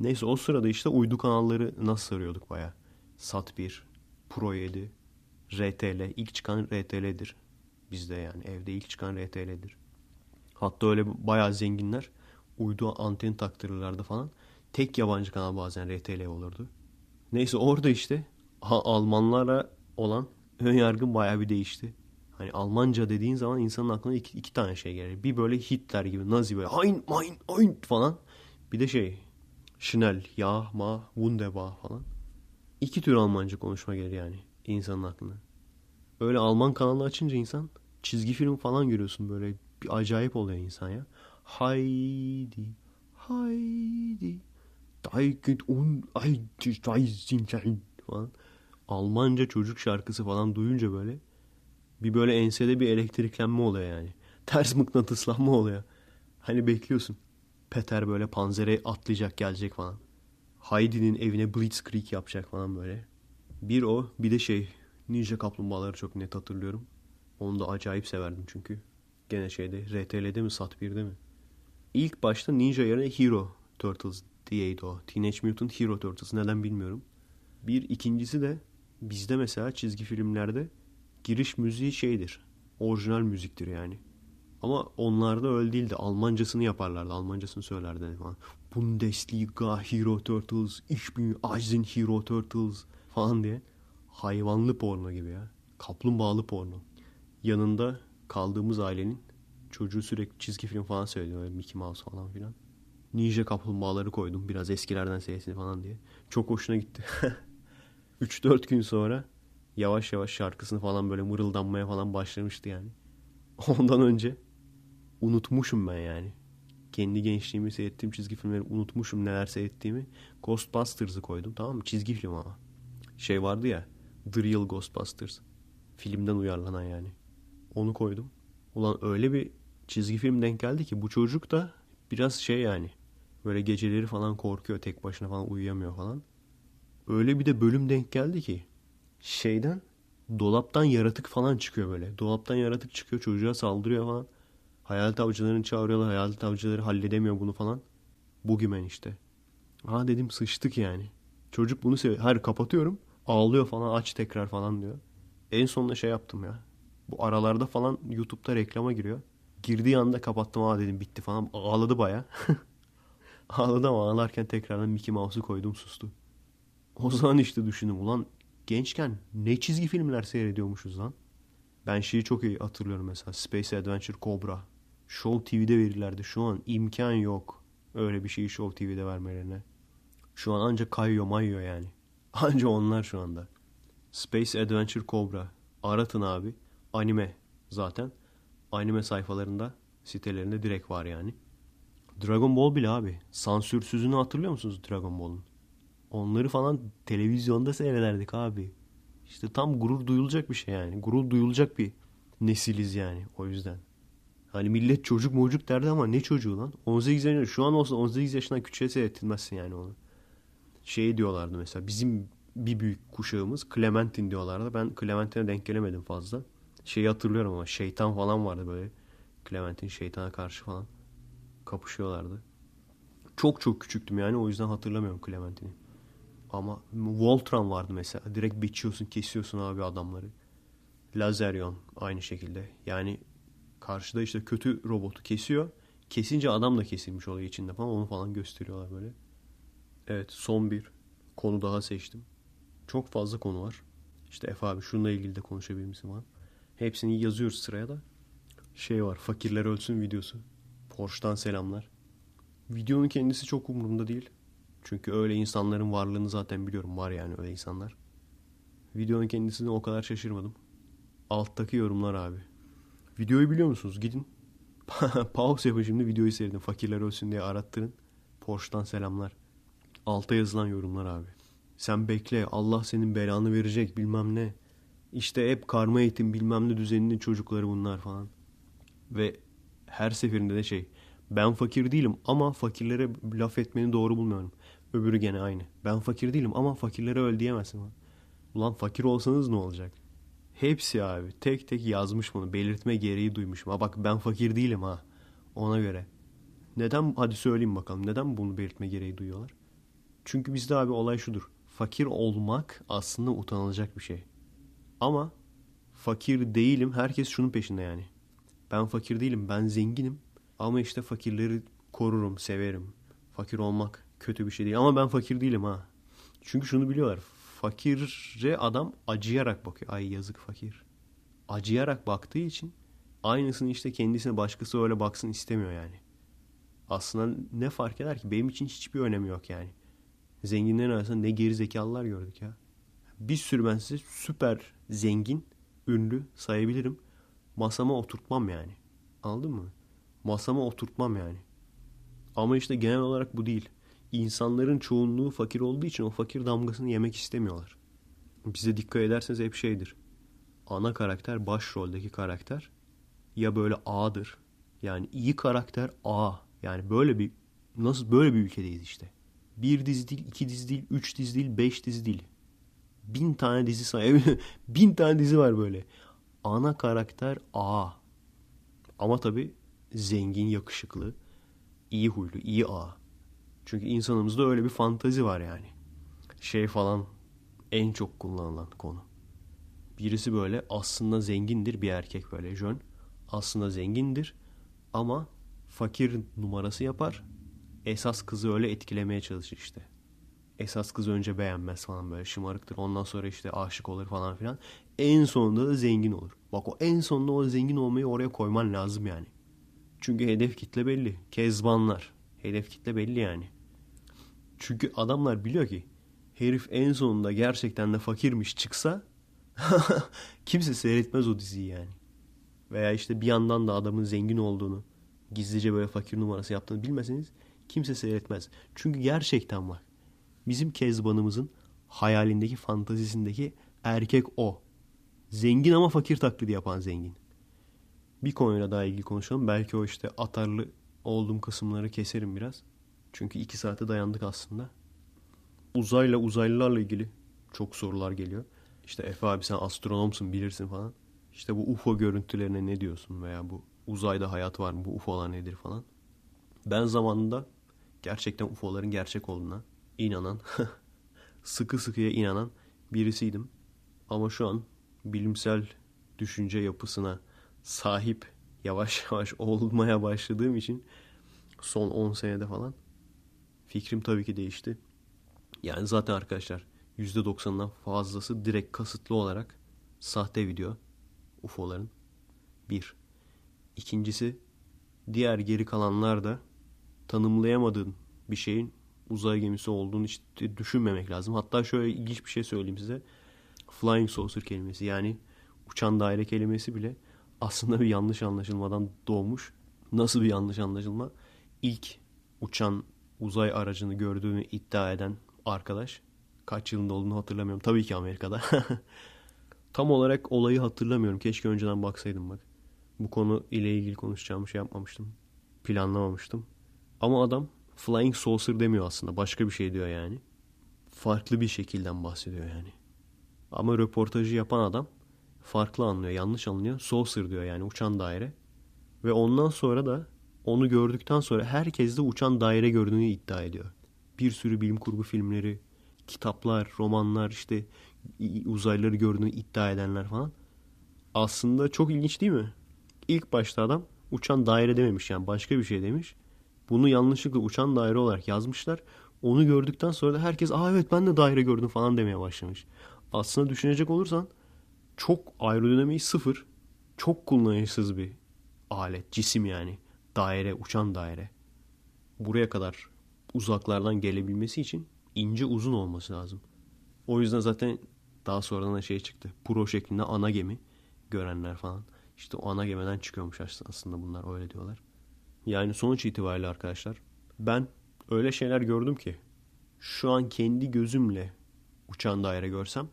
Neyse o sırada işte uydu kanalları nasıl sarıyorduk baya. Sat 1, Pro 7, RTL. ilk çıkan RTL'dir. Bizde yani evde ilk çıkan RTL'dir. Hatta öyle bayağı zenginler uydu anten taktırırlardı falan. Tek yabancı kanal bazen RTL olurdu. Neyse orada işte Almanlara olan ön yargım bayağı bir değişti. Hani Almanca dediğin zaman insanın aklına iki, iki tane şey gelir. Bir böyle Hitler gibi Nazi böyle Hein, mein, ein falan. Bir de şey Schnell, ja, ma, wunderbar falan. İki tür Almanca konuşma gelir yani insanın aklına. Öyle Alman kanalı açınca insan çizgi film falan görüyorsun böyle bir acayip oluyor insan ya. Haydi, haydi, Daiget un falan. Almanca çocuk şarkısı falan duyunca böyle bir böyle ensede bir elektriklenme oluyor yani. Ters mıknatıslanma oluyor. Hani bekliyorsun. Peter böyle panzere atlayacak gelecek falan. Heidi'nin evine Blitzkrieg yapacak falan böyle. Bir o bir de şey Ninja Kaplumbağaları çok net hatırlıyorum. Onu da acayip severdim çünkü. Gene şeyde RTL'de mi Sat 1'de mi? İlk başta Ninja yerine Hero Turtles diyeydi o. Teenage Mutant Hero Turtles neden bilmiyorum. Bir ikincisi de bizde mesela çizgi filmlerde giriş müziği şeydir. Orijinal müziktir yani. Ama onlarda öyle değildi. Almancasını yaparlardı. Almancasını söylerdi falan. Bundesliga Hero Turtles, Ich bin Hero Turtles falan diye. Hayvanlı porno gibi ya. Kaplumbağalı porno. Yanında kaldığımız ailenin çocuğu sürekli çizgi film falan söylüyor. Mickey Mouse falan filan. Ninja kaplumbağaları koydum. Biraz eskilerden seyretsin falan diye. Çok hoşuna gitti. 3-4 gün sonra yavaş yavaş şarkısını falan böyle mırıldanmaya falan başlamıştı yani. Ondan önce unutmuşum ben yani. Kendi gençliğimi seyrettiğim çizgi filmleri unutmuşum neler seyrettiğimi. Ghostbusters'ı koydum tamam mı? Çizgi film ama. Şey vardı ya The Real Ghostbusters. Filmden uyarlanan yani. Onu koydum. Ulan öyle bir çizgi film denk geldi ki bu çocuk da biraz şey yani. Böyle geceleri falan korkuyor tek başına falan uyuyamıyor falan. Öyle bir de bölüm denk geldi ki şeyden dolaptan yaratık falan çıkıyor böyle. Dolaptan yaratık çıkıyor çocuğa saldırıyor falan. Hayalet avcılarını çağırıyorlar. Hayalet avcıları halledemiyor bunu falan. Bugümen işte. Ha dedim sıçtık yani. Çocuk bunu seviyor. Hayır kapatıyorum. Ağlıyor falan aç tekrar falan diyor. En sonunda şey yaptım ya. Bu aralarda falan YouTube'da reklama giriyor. Girdiği anda kapattım ha dedim bitti falan. Ağladı baya. Ağladı ama ağlarken tekrardan Mickey Mouse'u koydum sustu. O zaman işte düşündüm ulan gençken ne çizgi filmler seyrediyormuşuz lan. Ben şeyi çok iyi hatırlıyorum mesela. Space Adventure Cobra. Show TV'de verirlerdi. Şu an imkan yok. Öyle bir şeyi Show TV'de vermelerine. Şu an ancak kayıyor mayıyor yani. Anca onlar şu anda. Space Adventure Cobra. Aratın abi. Anime zaten. Anime sayfalarında sitelerinde direkt var yani. Dragon Ball bile abi. Sansürsüzünü hatırlıyor musunuz Dragon Ball'un? Onları falan televizyonda seyrederdik abi. İşte tam gurur duyulacak bir şey yani. Gurur duyulacak bir nesiliz yani o yüzden. Hani millet çocuk mocuk derdi ama ne çocuğu lan? 18 yaşında şu an olsa 18 yaşından küçüğe seyrettirmezsin yani onu. Şey diyorlardı mesela bizim bir büyük kuşağımız Clementine diyorlardı. Ben Clementine'e denk gelemedim fazla. Şeyi hatırlıyorum ama şeytan falan vardı böyle. Clementine şeytana karşı falan kapışıyorlardı. Çok çok küçüktüm yani o yüzden hatırlamıyorum Clementine'i. Ama Voltron vardı mesela. Direkt biçiyorsun, kesiyorsun abi adamları. Lazerion aynı şekilde. Yani karşıda işte kötü robotu kesiyor. Kesince adam da kesilmiş oluyor içinde falan. Onu falan gösteriyorlar böyle. Evet son bir konu daha seçtim. Çok fazla konu var. İşte Efe abi şununla ilgili de konuşabilir misin falan. Hepsini yazıyoruz sıraya da. Şey var fakirler ölsün videosu. Porsche'dan selamlar. Videonun kendisi çok umurumda değil. Çünkü öyle insanların varlığını zaten biliyorum. Var yani öyle insanlar. Videonun kendisine o kadar şaşırmadım. Alttaki yorumlar abi. Videoyu biliyor musunuz? Gidin. Pause yapın şimdi videoyu seyredin. Fakirler ölsün diye arattırın. Porsche'dan selamlar. Alta yazılan yorumlar abi. Sen bekle Allah senin belanı verecek bilmem ne. İşte hep karma eğitim bilmem ne düzeninin çocukları bunlar falan. Ve her seferinde de şey ben fakir değilim ama fakirlere laf etmeni doğru bulmuyorum. Öbürü gene aynı. Ben fakir değilim ama fakirlere öl diyemezsin. Ulan fakir olsanız ne olacak? Hepsi abi tek tek yazmış bunu. Belirtme gereği duymuşum. Ha bak ben fakir değilim ha. Ona göre. Neden hadi söyleyeyim bakalım. Neden bunu belirtme gereği duyuyorlar? Çünkü bizde abi olay şudur. Fakir olmak aslında utanılacak bir şey. Ama fakir değilim. Herkes şunun peşinde yani. Ben fakir değilim. Ben zenginim. Ama işte fakirleri korurum, severim. Fakir olmak kötü bir şey değil. Ama ben fakir değilim ha. Çünkü şunu biliyorlar. Fakire adam acıyarak bakıyor. Ay yazık fakir. Acıyarak baktığı için aynısını işte kendisine başkası öyle baksın istemiyor yani. Aslında ne fark eder ki? Benim için hiçbir önemi yok yani. Zenginlerin arasında ne geri zekalılar gördük ya. Bir sürü ben size süper zengin, ünlü sayabilirim. Masama oturtmam yani. Anladın mı? Masama oturtmam yani. Ama işte genel olarak bu değil. İnsanların çoğunluğu fakir olduğu için o fakir damgasını yemek istemiyorlar. Bize dikkat ederseniz hep şeydir. Ana karakter, başroldeki karakter ya böyle A'dır. Yani iyi karakter A. Yani böyle bir nasıl böyle bir ülkedeyiz işte. Bir dizi değil, iki dizi değil, üç dizi değil, beş dizi değil. Bin tane dizi sayabilirim. Bin tane dizi var böyle. Ana karakter A. Ama tabii zengin, yakışıklı, iyi huylu, iyi A. Çünkü insanımızda öyle bir fantazi var yani. Şey falan en çok kullanılan konu. Birisi böyle aslında zengindir bir erkek böyle jön. Aslında zengindir ama fakir numarası yapar. Esas kızı öyle etkilemeye çalışır işte. Esas kızı önce beğenmez falan böyle şımarıktır. Ondan sonra işte aşık olur falan filan. En sonunda da zengin olur. Bak o en sonunda o zengin olmayı oraya koyman lazım yani. Çünkü hedef kitle belli. Kezbanlar. Hedef kitle belli yani. Çünkü adamlar biliyor ki herif en sonunda gerçekten de fakirmiş çıksa kimse seyretmez o diziyi yani. Veya işte bir yandan da adamın zengin olduğunu gizlice böyle fakir numarası yaptığını bilmeseniz kimse seyretmez. Çünkü gerçekten var. Bizim Kezban'ımızın hayalindeki fantazisindeki erkek o. Zengin ama fakir taklidi yapan zengin. Bir konuyla daha ilgili konuşalım. Belki o işte atarlı olduğum kısımları keserim biraz. Çünkü iki saate dayandık aslında. Uzayla uzaylılarla ilgili çok sorular geliyor. İşte Efe abi sen astronomsun bilirsin falan. İşte bu UFO görüntülerine ne diyorsun veya bu uzayda hayat var mı bu UFO'lar nedir falan. Ben zamanında gerçekten UFO'ların gerçek olduğuna inanan, sıkı sıkıya inanan birisiydim. Ama şu an bilimsel düşünce yapısına sahip yavaş yavaş olmaya başladığım için son 10 senede falan fikrim tabii ki değişti. Yani zaten arkadaşlar %90'dan fazlası direkt kasıtlı olarak sahte video. UFO'ların. Bir. İkincisi diğer geri kalanlar da tanımlayamadığın bir şeyin uzay gemisi olduğunu hiç düşünmemek lazım. Hatta şöyle ilginç bir şey söyleyeyim size. Flying saucer kelimesi yani uçan daire kelimesi bile aslında bir yanlış anlaşılmadan doğmuş. Nasıl bir yanlış anlaşılma? İlk uçan uzay aracını gördüğünü iddia eden arkadaş kaç yılında olduğunu hatırlamıyorum. Tabii ki Amerika'da. Tam olarak olayı hatırlamıyorum. Keşke önceden baksaydım bak. Bu konu ile ilgili konuşacağım şey yapmamıştım. Planlamamıştım. Ama adam flying saucer demiyor aslında. Başka bir şey diyor yani. Farklı bir şekilden bahsediyor yani. Ama röportajı yapan adam farklı anlıyor, yanlış anlıyor. Saucer diyor yani uçan daire. Ve ondan sonra da onu gördükten sonra herkes de uçan daire gördüğünü iddia ediyor. Bir sürü bilim kurgu filmleri, kitaplar, romanlar işte uzaylıları gördüğünü iddia edenler falan. Aslında çok ilginç değil mi? İlk başta adam uçan daire dememiş yani başka bir şey demiş. Bunu yanlışlıkla uçan daire olarak yazmışlar. Onu gördükten sonra da herkes aa evet ben de daire gördüm falan demeye başlamış. Aslında düşünecek olursan çok aerodinamiği sıfır. Çok kullanışsız bir alet, cisim yani. Daire, uçan daire. Buraya kadar uzaklardan gelebilmesi için ince uzun olması lazım. O yüzden zaten daha sonradan da şey çıktı. Pro şeklinde ana gemi görenler falan. İşte o ana gemiden çıkıyormuş aslında bunlar öyle diyorlar. Yani sonuç itibariyle arkadaşlar ben öyle şeyler gördüm ki şu an kendi gözümle uçan daire görsem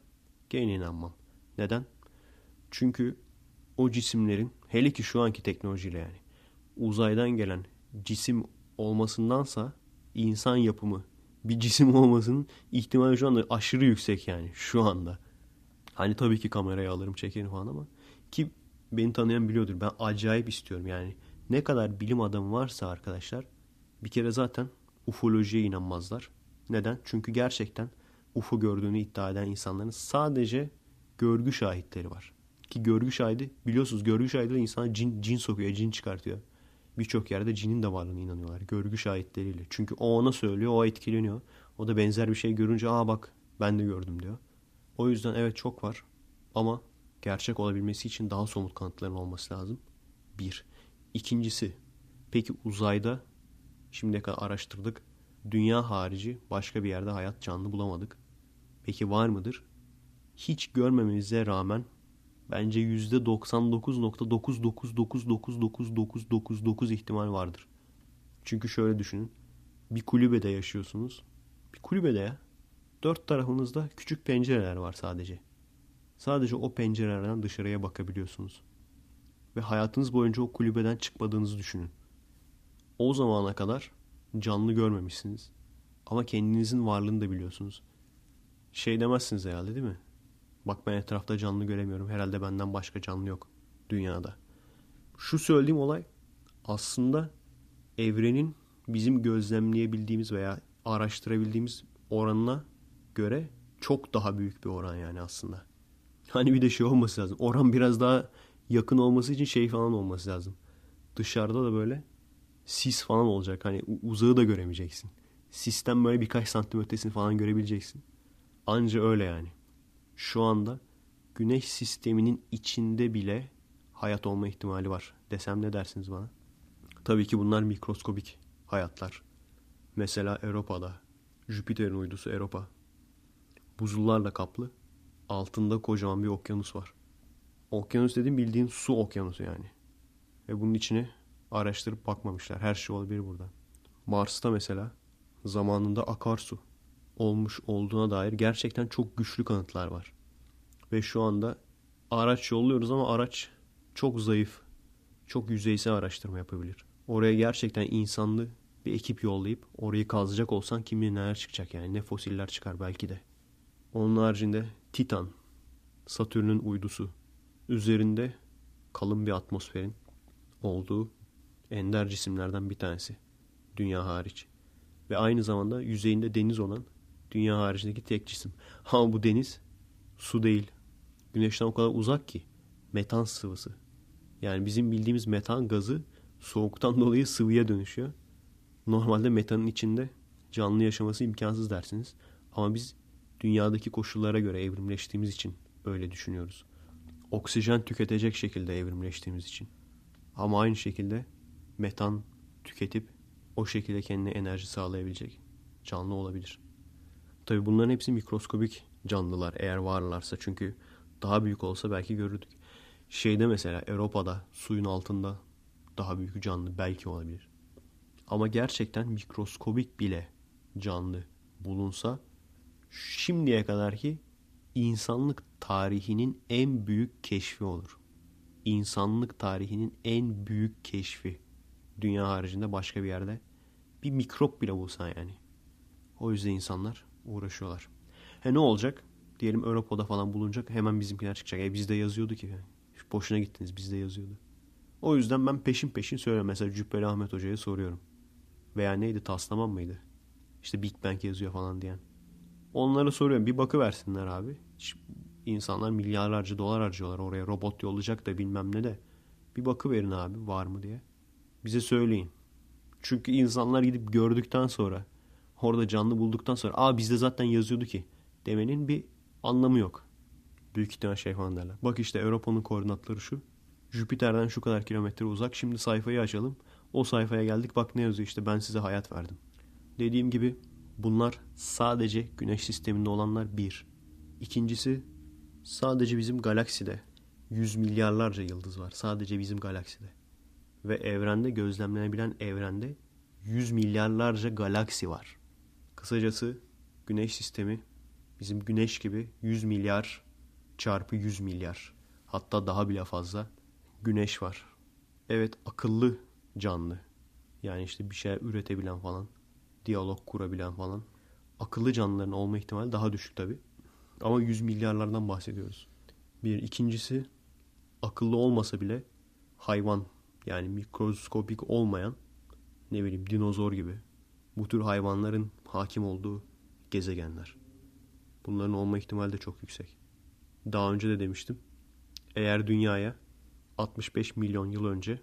gene inanmam. Neden? Çünkü o cisimlerin hele ki şu anki teknolojiyle yani uzaydan gelen cisim olmasındansa insan yapımı bir cisim olmasının ihtimali şu anda aşırı yüksek yani şu anda. Hani tabii ki kamerayı alırım çekerim falan ama ki beni tanıyan biliyordur. Ben acayip istiyorum yani. Ne kadar bilim adamı varsa arkadaşlar bir kere zaten ufolojiye inanmazlar. Neden? Çünkü gerçekten UFO gördüğünü iddia eden insanların sadece görgü şahitleri var. Ki görgü şahidi biliyorsunuz görgü şahidi insana cin, cin sokuyor, cin çıkartıyor. Birçok yerde cinin de varlığına inanıyorlar. Görgü şahitleriyle. Çünkü o ona söylüyor, o etkileniyor. O da benzer bir şey görünce aa bak ben de gördüm diyor. O yüzden evet çok var. Ama gerçek olabilmesi için daha somut kanıtların olması lazım. Bir. İkincisi, peki uzayda şimdiye kadar araştırdık. Dünya harici başka bir yerde hayat canlı bulamadık. Peki var mıdır? Hiç görmememize rağmen bence %99.999999999 ihtimal vardır. Çünkü şöyle düşünün. Bir kulübede yaşıyorsunuz. Bir kulübede ya. Dört tarafınızda küçük pencereler var sadece. Sadece o pencerelerden dışarıya bakabiliyorsunuz. Ve hayatınız boyunca o kulübeden çıkmadığınızı düşünün. O zamana kadar canlı görmemişsiniz. Ama kendinizin varlığını da biliyorsunuz. Şey demezsiniz herhalde değil mi? Bak ben etrafta canlı göremiyorum. Herhalde benden başka canlı yok dünyada. Şu söylediğim olay aslında evrenin bizim gözlemleyebildiğimiz veya araştırabildiğimiz oranına göre çok daha büyük bir oran yani aslında. Hani bir de şey olması lazım. Oran biraz daha yakın olması için şey falan olması lazım. Dışarıda da böyle sis falan olacak. Hani uzağı da göremeyeceksin. Sisten böyle birkaç santim ötesini falan görebileceksin. Anca öyle yani. Şu anda güneş sisteminin içinde bile hayat olma ihtimali var desem ne dersiniz bana? Tabii ki bunlar mikroskobik hayatlar. Mesela Europa'da Jüpiter'in uydusu Europa buzullarla kaplı. Altında kocaman bir okyanus var. Okyanus dediğim bildiğin su okyanusu yani. Ve bunun içine araştırıp bakmamışlar. Her şey olabilir burada. Mars'ta mesela zamanında akarsu olmuş olduğuna dair gerçekten çok güçlü kanıtlar var. Ve şu anda araç yolluyoruz ama araç çok zayıf. Çok yüzeysel araştırma yapabilir. Oraya gerçekten insanlı bir ekip yollayıp orayı kazacak olsan kim bilir neler çıkacak yani. Ne fosiller çıkar belki de. Onun haricinde Titan, Satürn'ün uydusu. Üzerinde kalın bir atmosferin olduğu ender cisimlerden bir tanesi. Dünya hariç. Ve aynı zamanda yüzeyinde deniz olan dünya haricindeki tek cisim. Ama bu deniz su değil. Güneşten o kadar uzak ki metan sıvısı. Yani bizim bildiğimiz metan gazı soğuktan dolayı sıvıya dönüşüyor. Normalde metanın içinde canlı yaşaması imkansız dersiniz. Ama biz dünyadaki koşullara göre evrimleştiğimiz için öyle düşünüyoruz. Oksijen tüketecek şekilde evrimleştiğimiz için. Ama aynı şekilde metan tüketip o şekilde kendine enerji sağlayabilecek canlı olabilir. Tabi bunların hepsi mikroskobik canlılar eğer varlarsa çünkü daha büyük olsa belki görürdük. Şeyde mesela Avrupa'da suyun altında daha büyük canlı belki olabilir. Ama gerçekten mikroskobik bile canlı bulunsa şimdiye kadar ki insanlık tarihinin en büyük keşfi olur. İnsanlık tarihinin en büyük keşfi. Dünya haricinde başka bir yerde bir mikrop bile bulsan yani. O yüzden insanlar uğraşıyorlar. He ne olacak? Diyelim Avrupa'da falan bulunacak hemen bizimkiler çıkacak. E bizde yazıyordu ki. Boşuna gittiniz bizde yazıyordu. O yüzden ben peşin peşin söylüyorum. Mesela Cübbeli Ahmet Hoca'ya soruyorum. Veya neydi Taslaman mıydı? İşte Big Bang yazıyor falan diyen. Onlara soruyorum bir bakı versinler abi. İnsanlar milyarlarca dolar harcıyorlar oraya robot yollayacak da bilmem ne de. Bir bakı verin abi var mı diye. Bize söyleyin. Çünkü insanlar gidip gördükten sonra orada canlı bulduktan sonra aa bizde zaten yazıyordu ki demenin bir anlamı yok. Büyük ihtimal şey falan derler. Bak işte Avrupa'nın koordinatları şu. Jüpiter'den şu kadar kilometre uzak. Şimdi sayfayı açalım. O sayfaya geldik. Bak ne yazıyor işte ben size hayat verdim. Dediğim gibi bunlar sadece güneş sisteminde olanlar bir. İkincisi sadece bizim galakside yüz milyarlarca yıldız var. Sadece bizim galakside. Ve evrende gözlemlenebilen evrende yüz milyarlarca galaksi var. Kısacası güneş sistemi bizim güneş gibi 100 milyar çarpı 100 milyar hatta daha bile fazla güneş var. Evet akıllı canlı. Yani işte bir şey üretebilen falan. Diyalog kurabilen falan. Akıllı canlıların olma ihtimali daha düşük tabi. Ama yüz milyarlardan bahsediyoruz. Bir. ikincisi akıllı olmasa bile hayvan yani mikroskopik olmayan ne bileyim dinozor gibi bu tür hayvanların hakim olduğu gezegenler. Bunların olma ihtimali de çok yüksek. Daha önce de demiştim. Eğer dünyaya 65 milyon yıl önce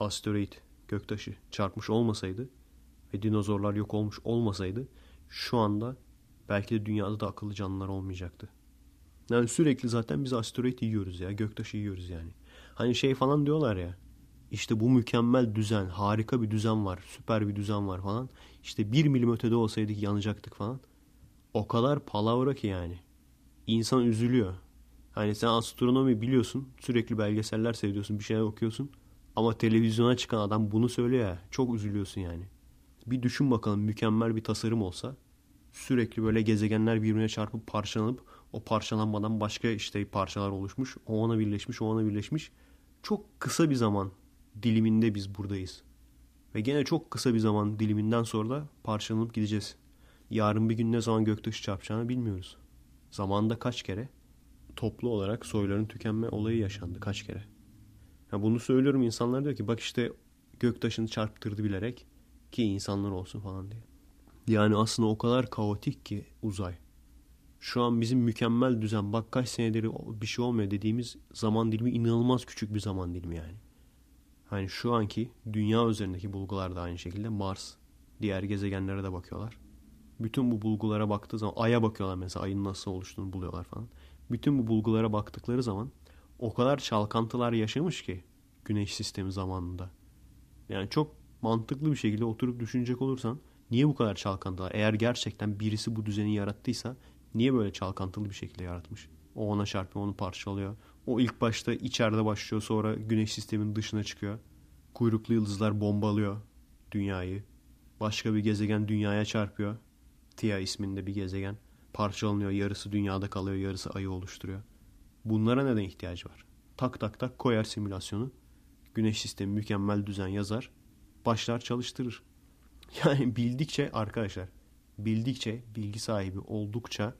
asteroid, göktaşı çarpmış olmasaydı ve dinozorlar yok olmuş olmasaydı şu anda belki de dünyada da akıllı canlılar olmayacaktı. Yani sürekli zaten biz asteroid yiyoruz ya, göktaşı yiyoruz yani. Hani şey falan diyorlar ya. İşte bu mükemmel düzen, harika bir düzen var, süper bir düzen var falan. İşte bir milim ötede olsaydık yanacaktık falan. O kadar palavra ki yani. İnsan üzülüyor. Hani sen astronomi biliyorsun. Sürekli belgeseller seviyorsun. Bir şeyler okuyorsun. Ama televizyona çıkan adam bunu söylüyor ya. Çok üzülüyorsun yani. Bir düşün bakalım mükemmel bir tasarım olsa. Sürekli böyle gezegenler birbirine çarpıp parçalanıp o parçalanmadan başka işte parçalar oluşmuş. O ona birleşmiş, o ona birleşmiş. Çok kısa bir zaman diliminde biz buradayız. Ve gene çok kısa bir zaman diliminden sonra da parçalanıp gideceğiz. Yarın bir gün ne zaman göktaşı çarpacağını bilmiyoruz. Zamanda kaç kere toplu olarak soyların tükenme olayı yaşandı kaç kere. Ya bunu söylüyorum insanlar diyor ki bak işte göktaşını çarptırdı bilerek ki insanlar olsun falan diye. Yani aslında o kadar kaotik ki uzay. Şu an bizim mükemmel düzen bak kaç senedir bir şey olmuyor dediğimiz zaman dilimi inanılmaz küçük bir zaman dilimi yani. Hani şu anki dünya üzerindeki bulgular da aynı şekilde Mars, diğer gezegenlere de bakıyorlar. Bütün bu bulgulara baktığı zaman Ay'a bakıyorlar mesela ayın nasıl oluştuğunu buluyorlar falan. Bütün bu bulgulara baktıkları zaman o kadar çalkantılar yaşamış ki güneş sistemi zamanında. Yani çok mantıklı bir şekilde oturup düşünecek olursan niye bu kadar çalkantılar? Eğer gerçekten birisi bu düzeni yarattıysa niye böyle çalkantılı bir şekilde yaratmış? O ona çarpıyor, onu parçalıyor. O ilk başta içeride başlıyor sonra güneş sisteminin dışına çıkıyor. Kuyruklu yıldızlar bombalıyor dünyayı. Başka bir gezegen dünyaya çarpıyor. Tia isminde bir gezegen. Parçalanıyor. Yarısı dünyada kalıyor. Yarısı ayı oluşturuyor. Bunlara neden ihtiyacı var? Tak tak tak koyar simülasyonu. Güneş sistemi mükemmel düzen yazar. Başlar çalıştırır. Yani bildikçe arkadaşlar bildikçe bilgi sahibi oldukça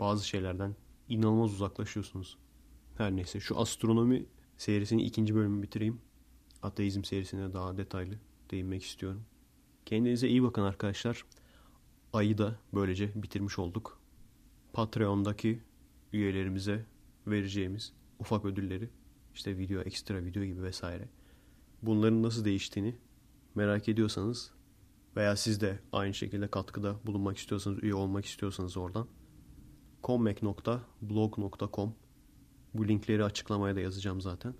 bazı şeylerden inanılmaz uzaklaşıyorsunuz. Her neyse şu astronomi serisinin ikinci bölümünü bitireyim. Ateizm serisine daha detaylı değinmek istiyorum. Kendinize iyi bakın arkadaşlar. Ayı da böylece bitirmiş olduk. Patreon'daki üyelerimize vereceğimiz ufak ödülleri işte video, ekstra video gibi vesaire. Bunların nasıl değiştiğini merak ediyorsanız veya siz de aynı şekilde katkıda bulunmak istiyorsanız, üye olmak istiyorsanız oradan commek.blog.com Bu linkleri açıklamaya da yazacağım zaten.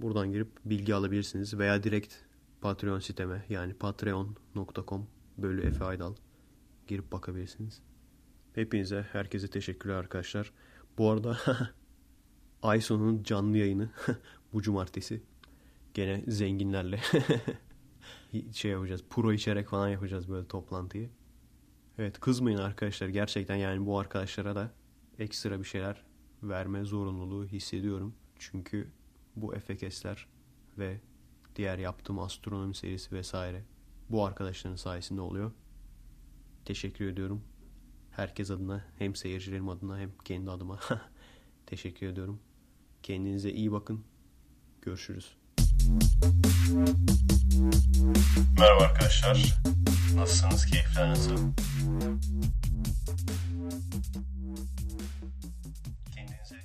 Buradan girip bilgi alabilirsiniz veya direkt Patreon siteme yani patreon.com bölü Efe Aydal girip bakabilirsiniz. Hepinize, herkese teşekkürler arkadaşlar. Bu arada ay canlı yayını bu cumartesi. Gene zenginlerle şey yapacağız. Pro içerek falan yapacağız böyle toplantıyı. Evet kızmayın arkadaşlar. Gerçekten yani bu arkadaşlara da ekstra bir şeyler verme zorunluluğu hissediyorum. Çünkü bu efekesler ve diğer yaptığım astronomi serisi vesaire bu arkadaşların sayesinde oluyor. Teşekkür ediyorum. Herkes adına hem seyircilerim adına hem kendi adıma teşekkür ediyorum. Kendinize iyi bakın. Görüşürüz. Merhaba arkadaşlar. Nasılsınız? Keyifler nasıl? Kendinize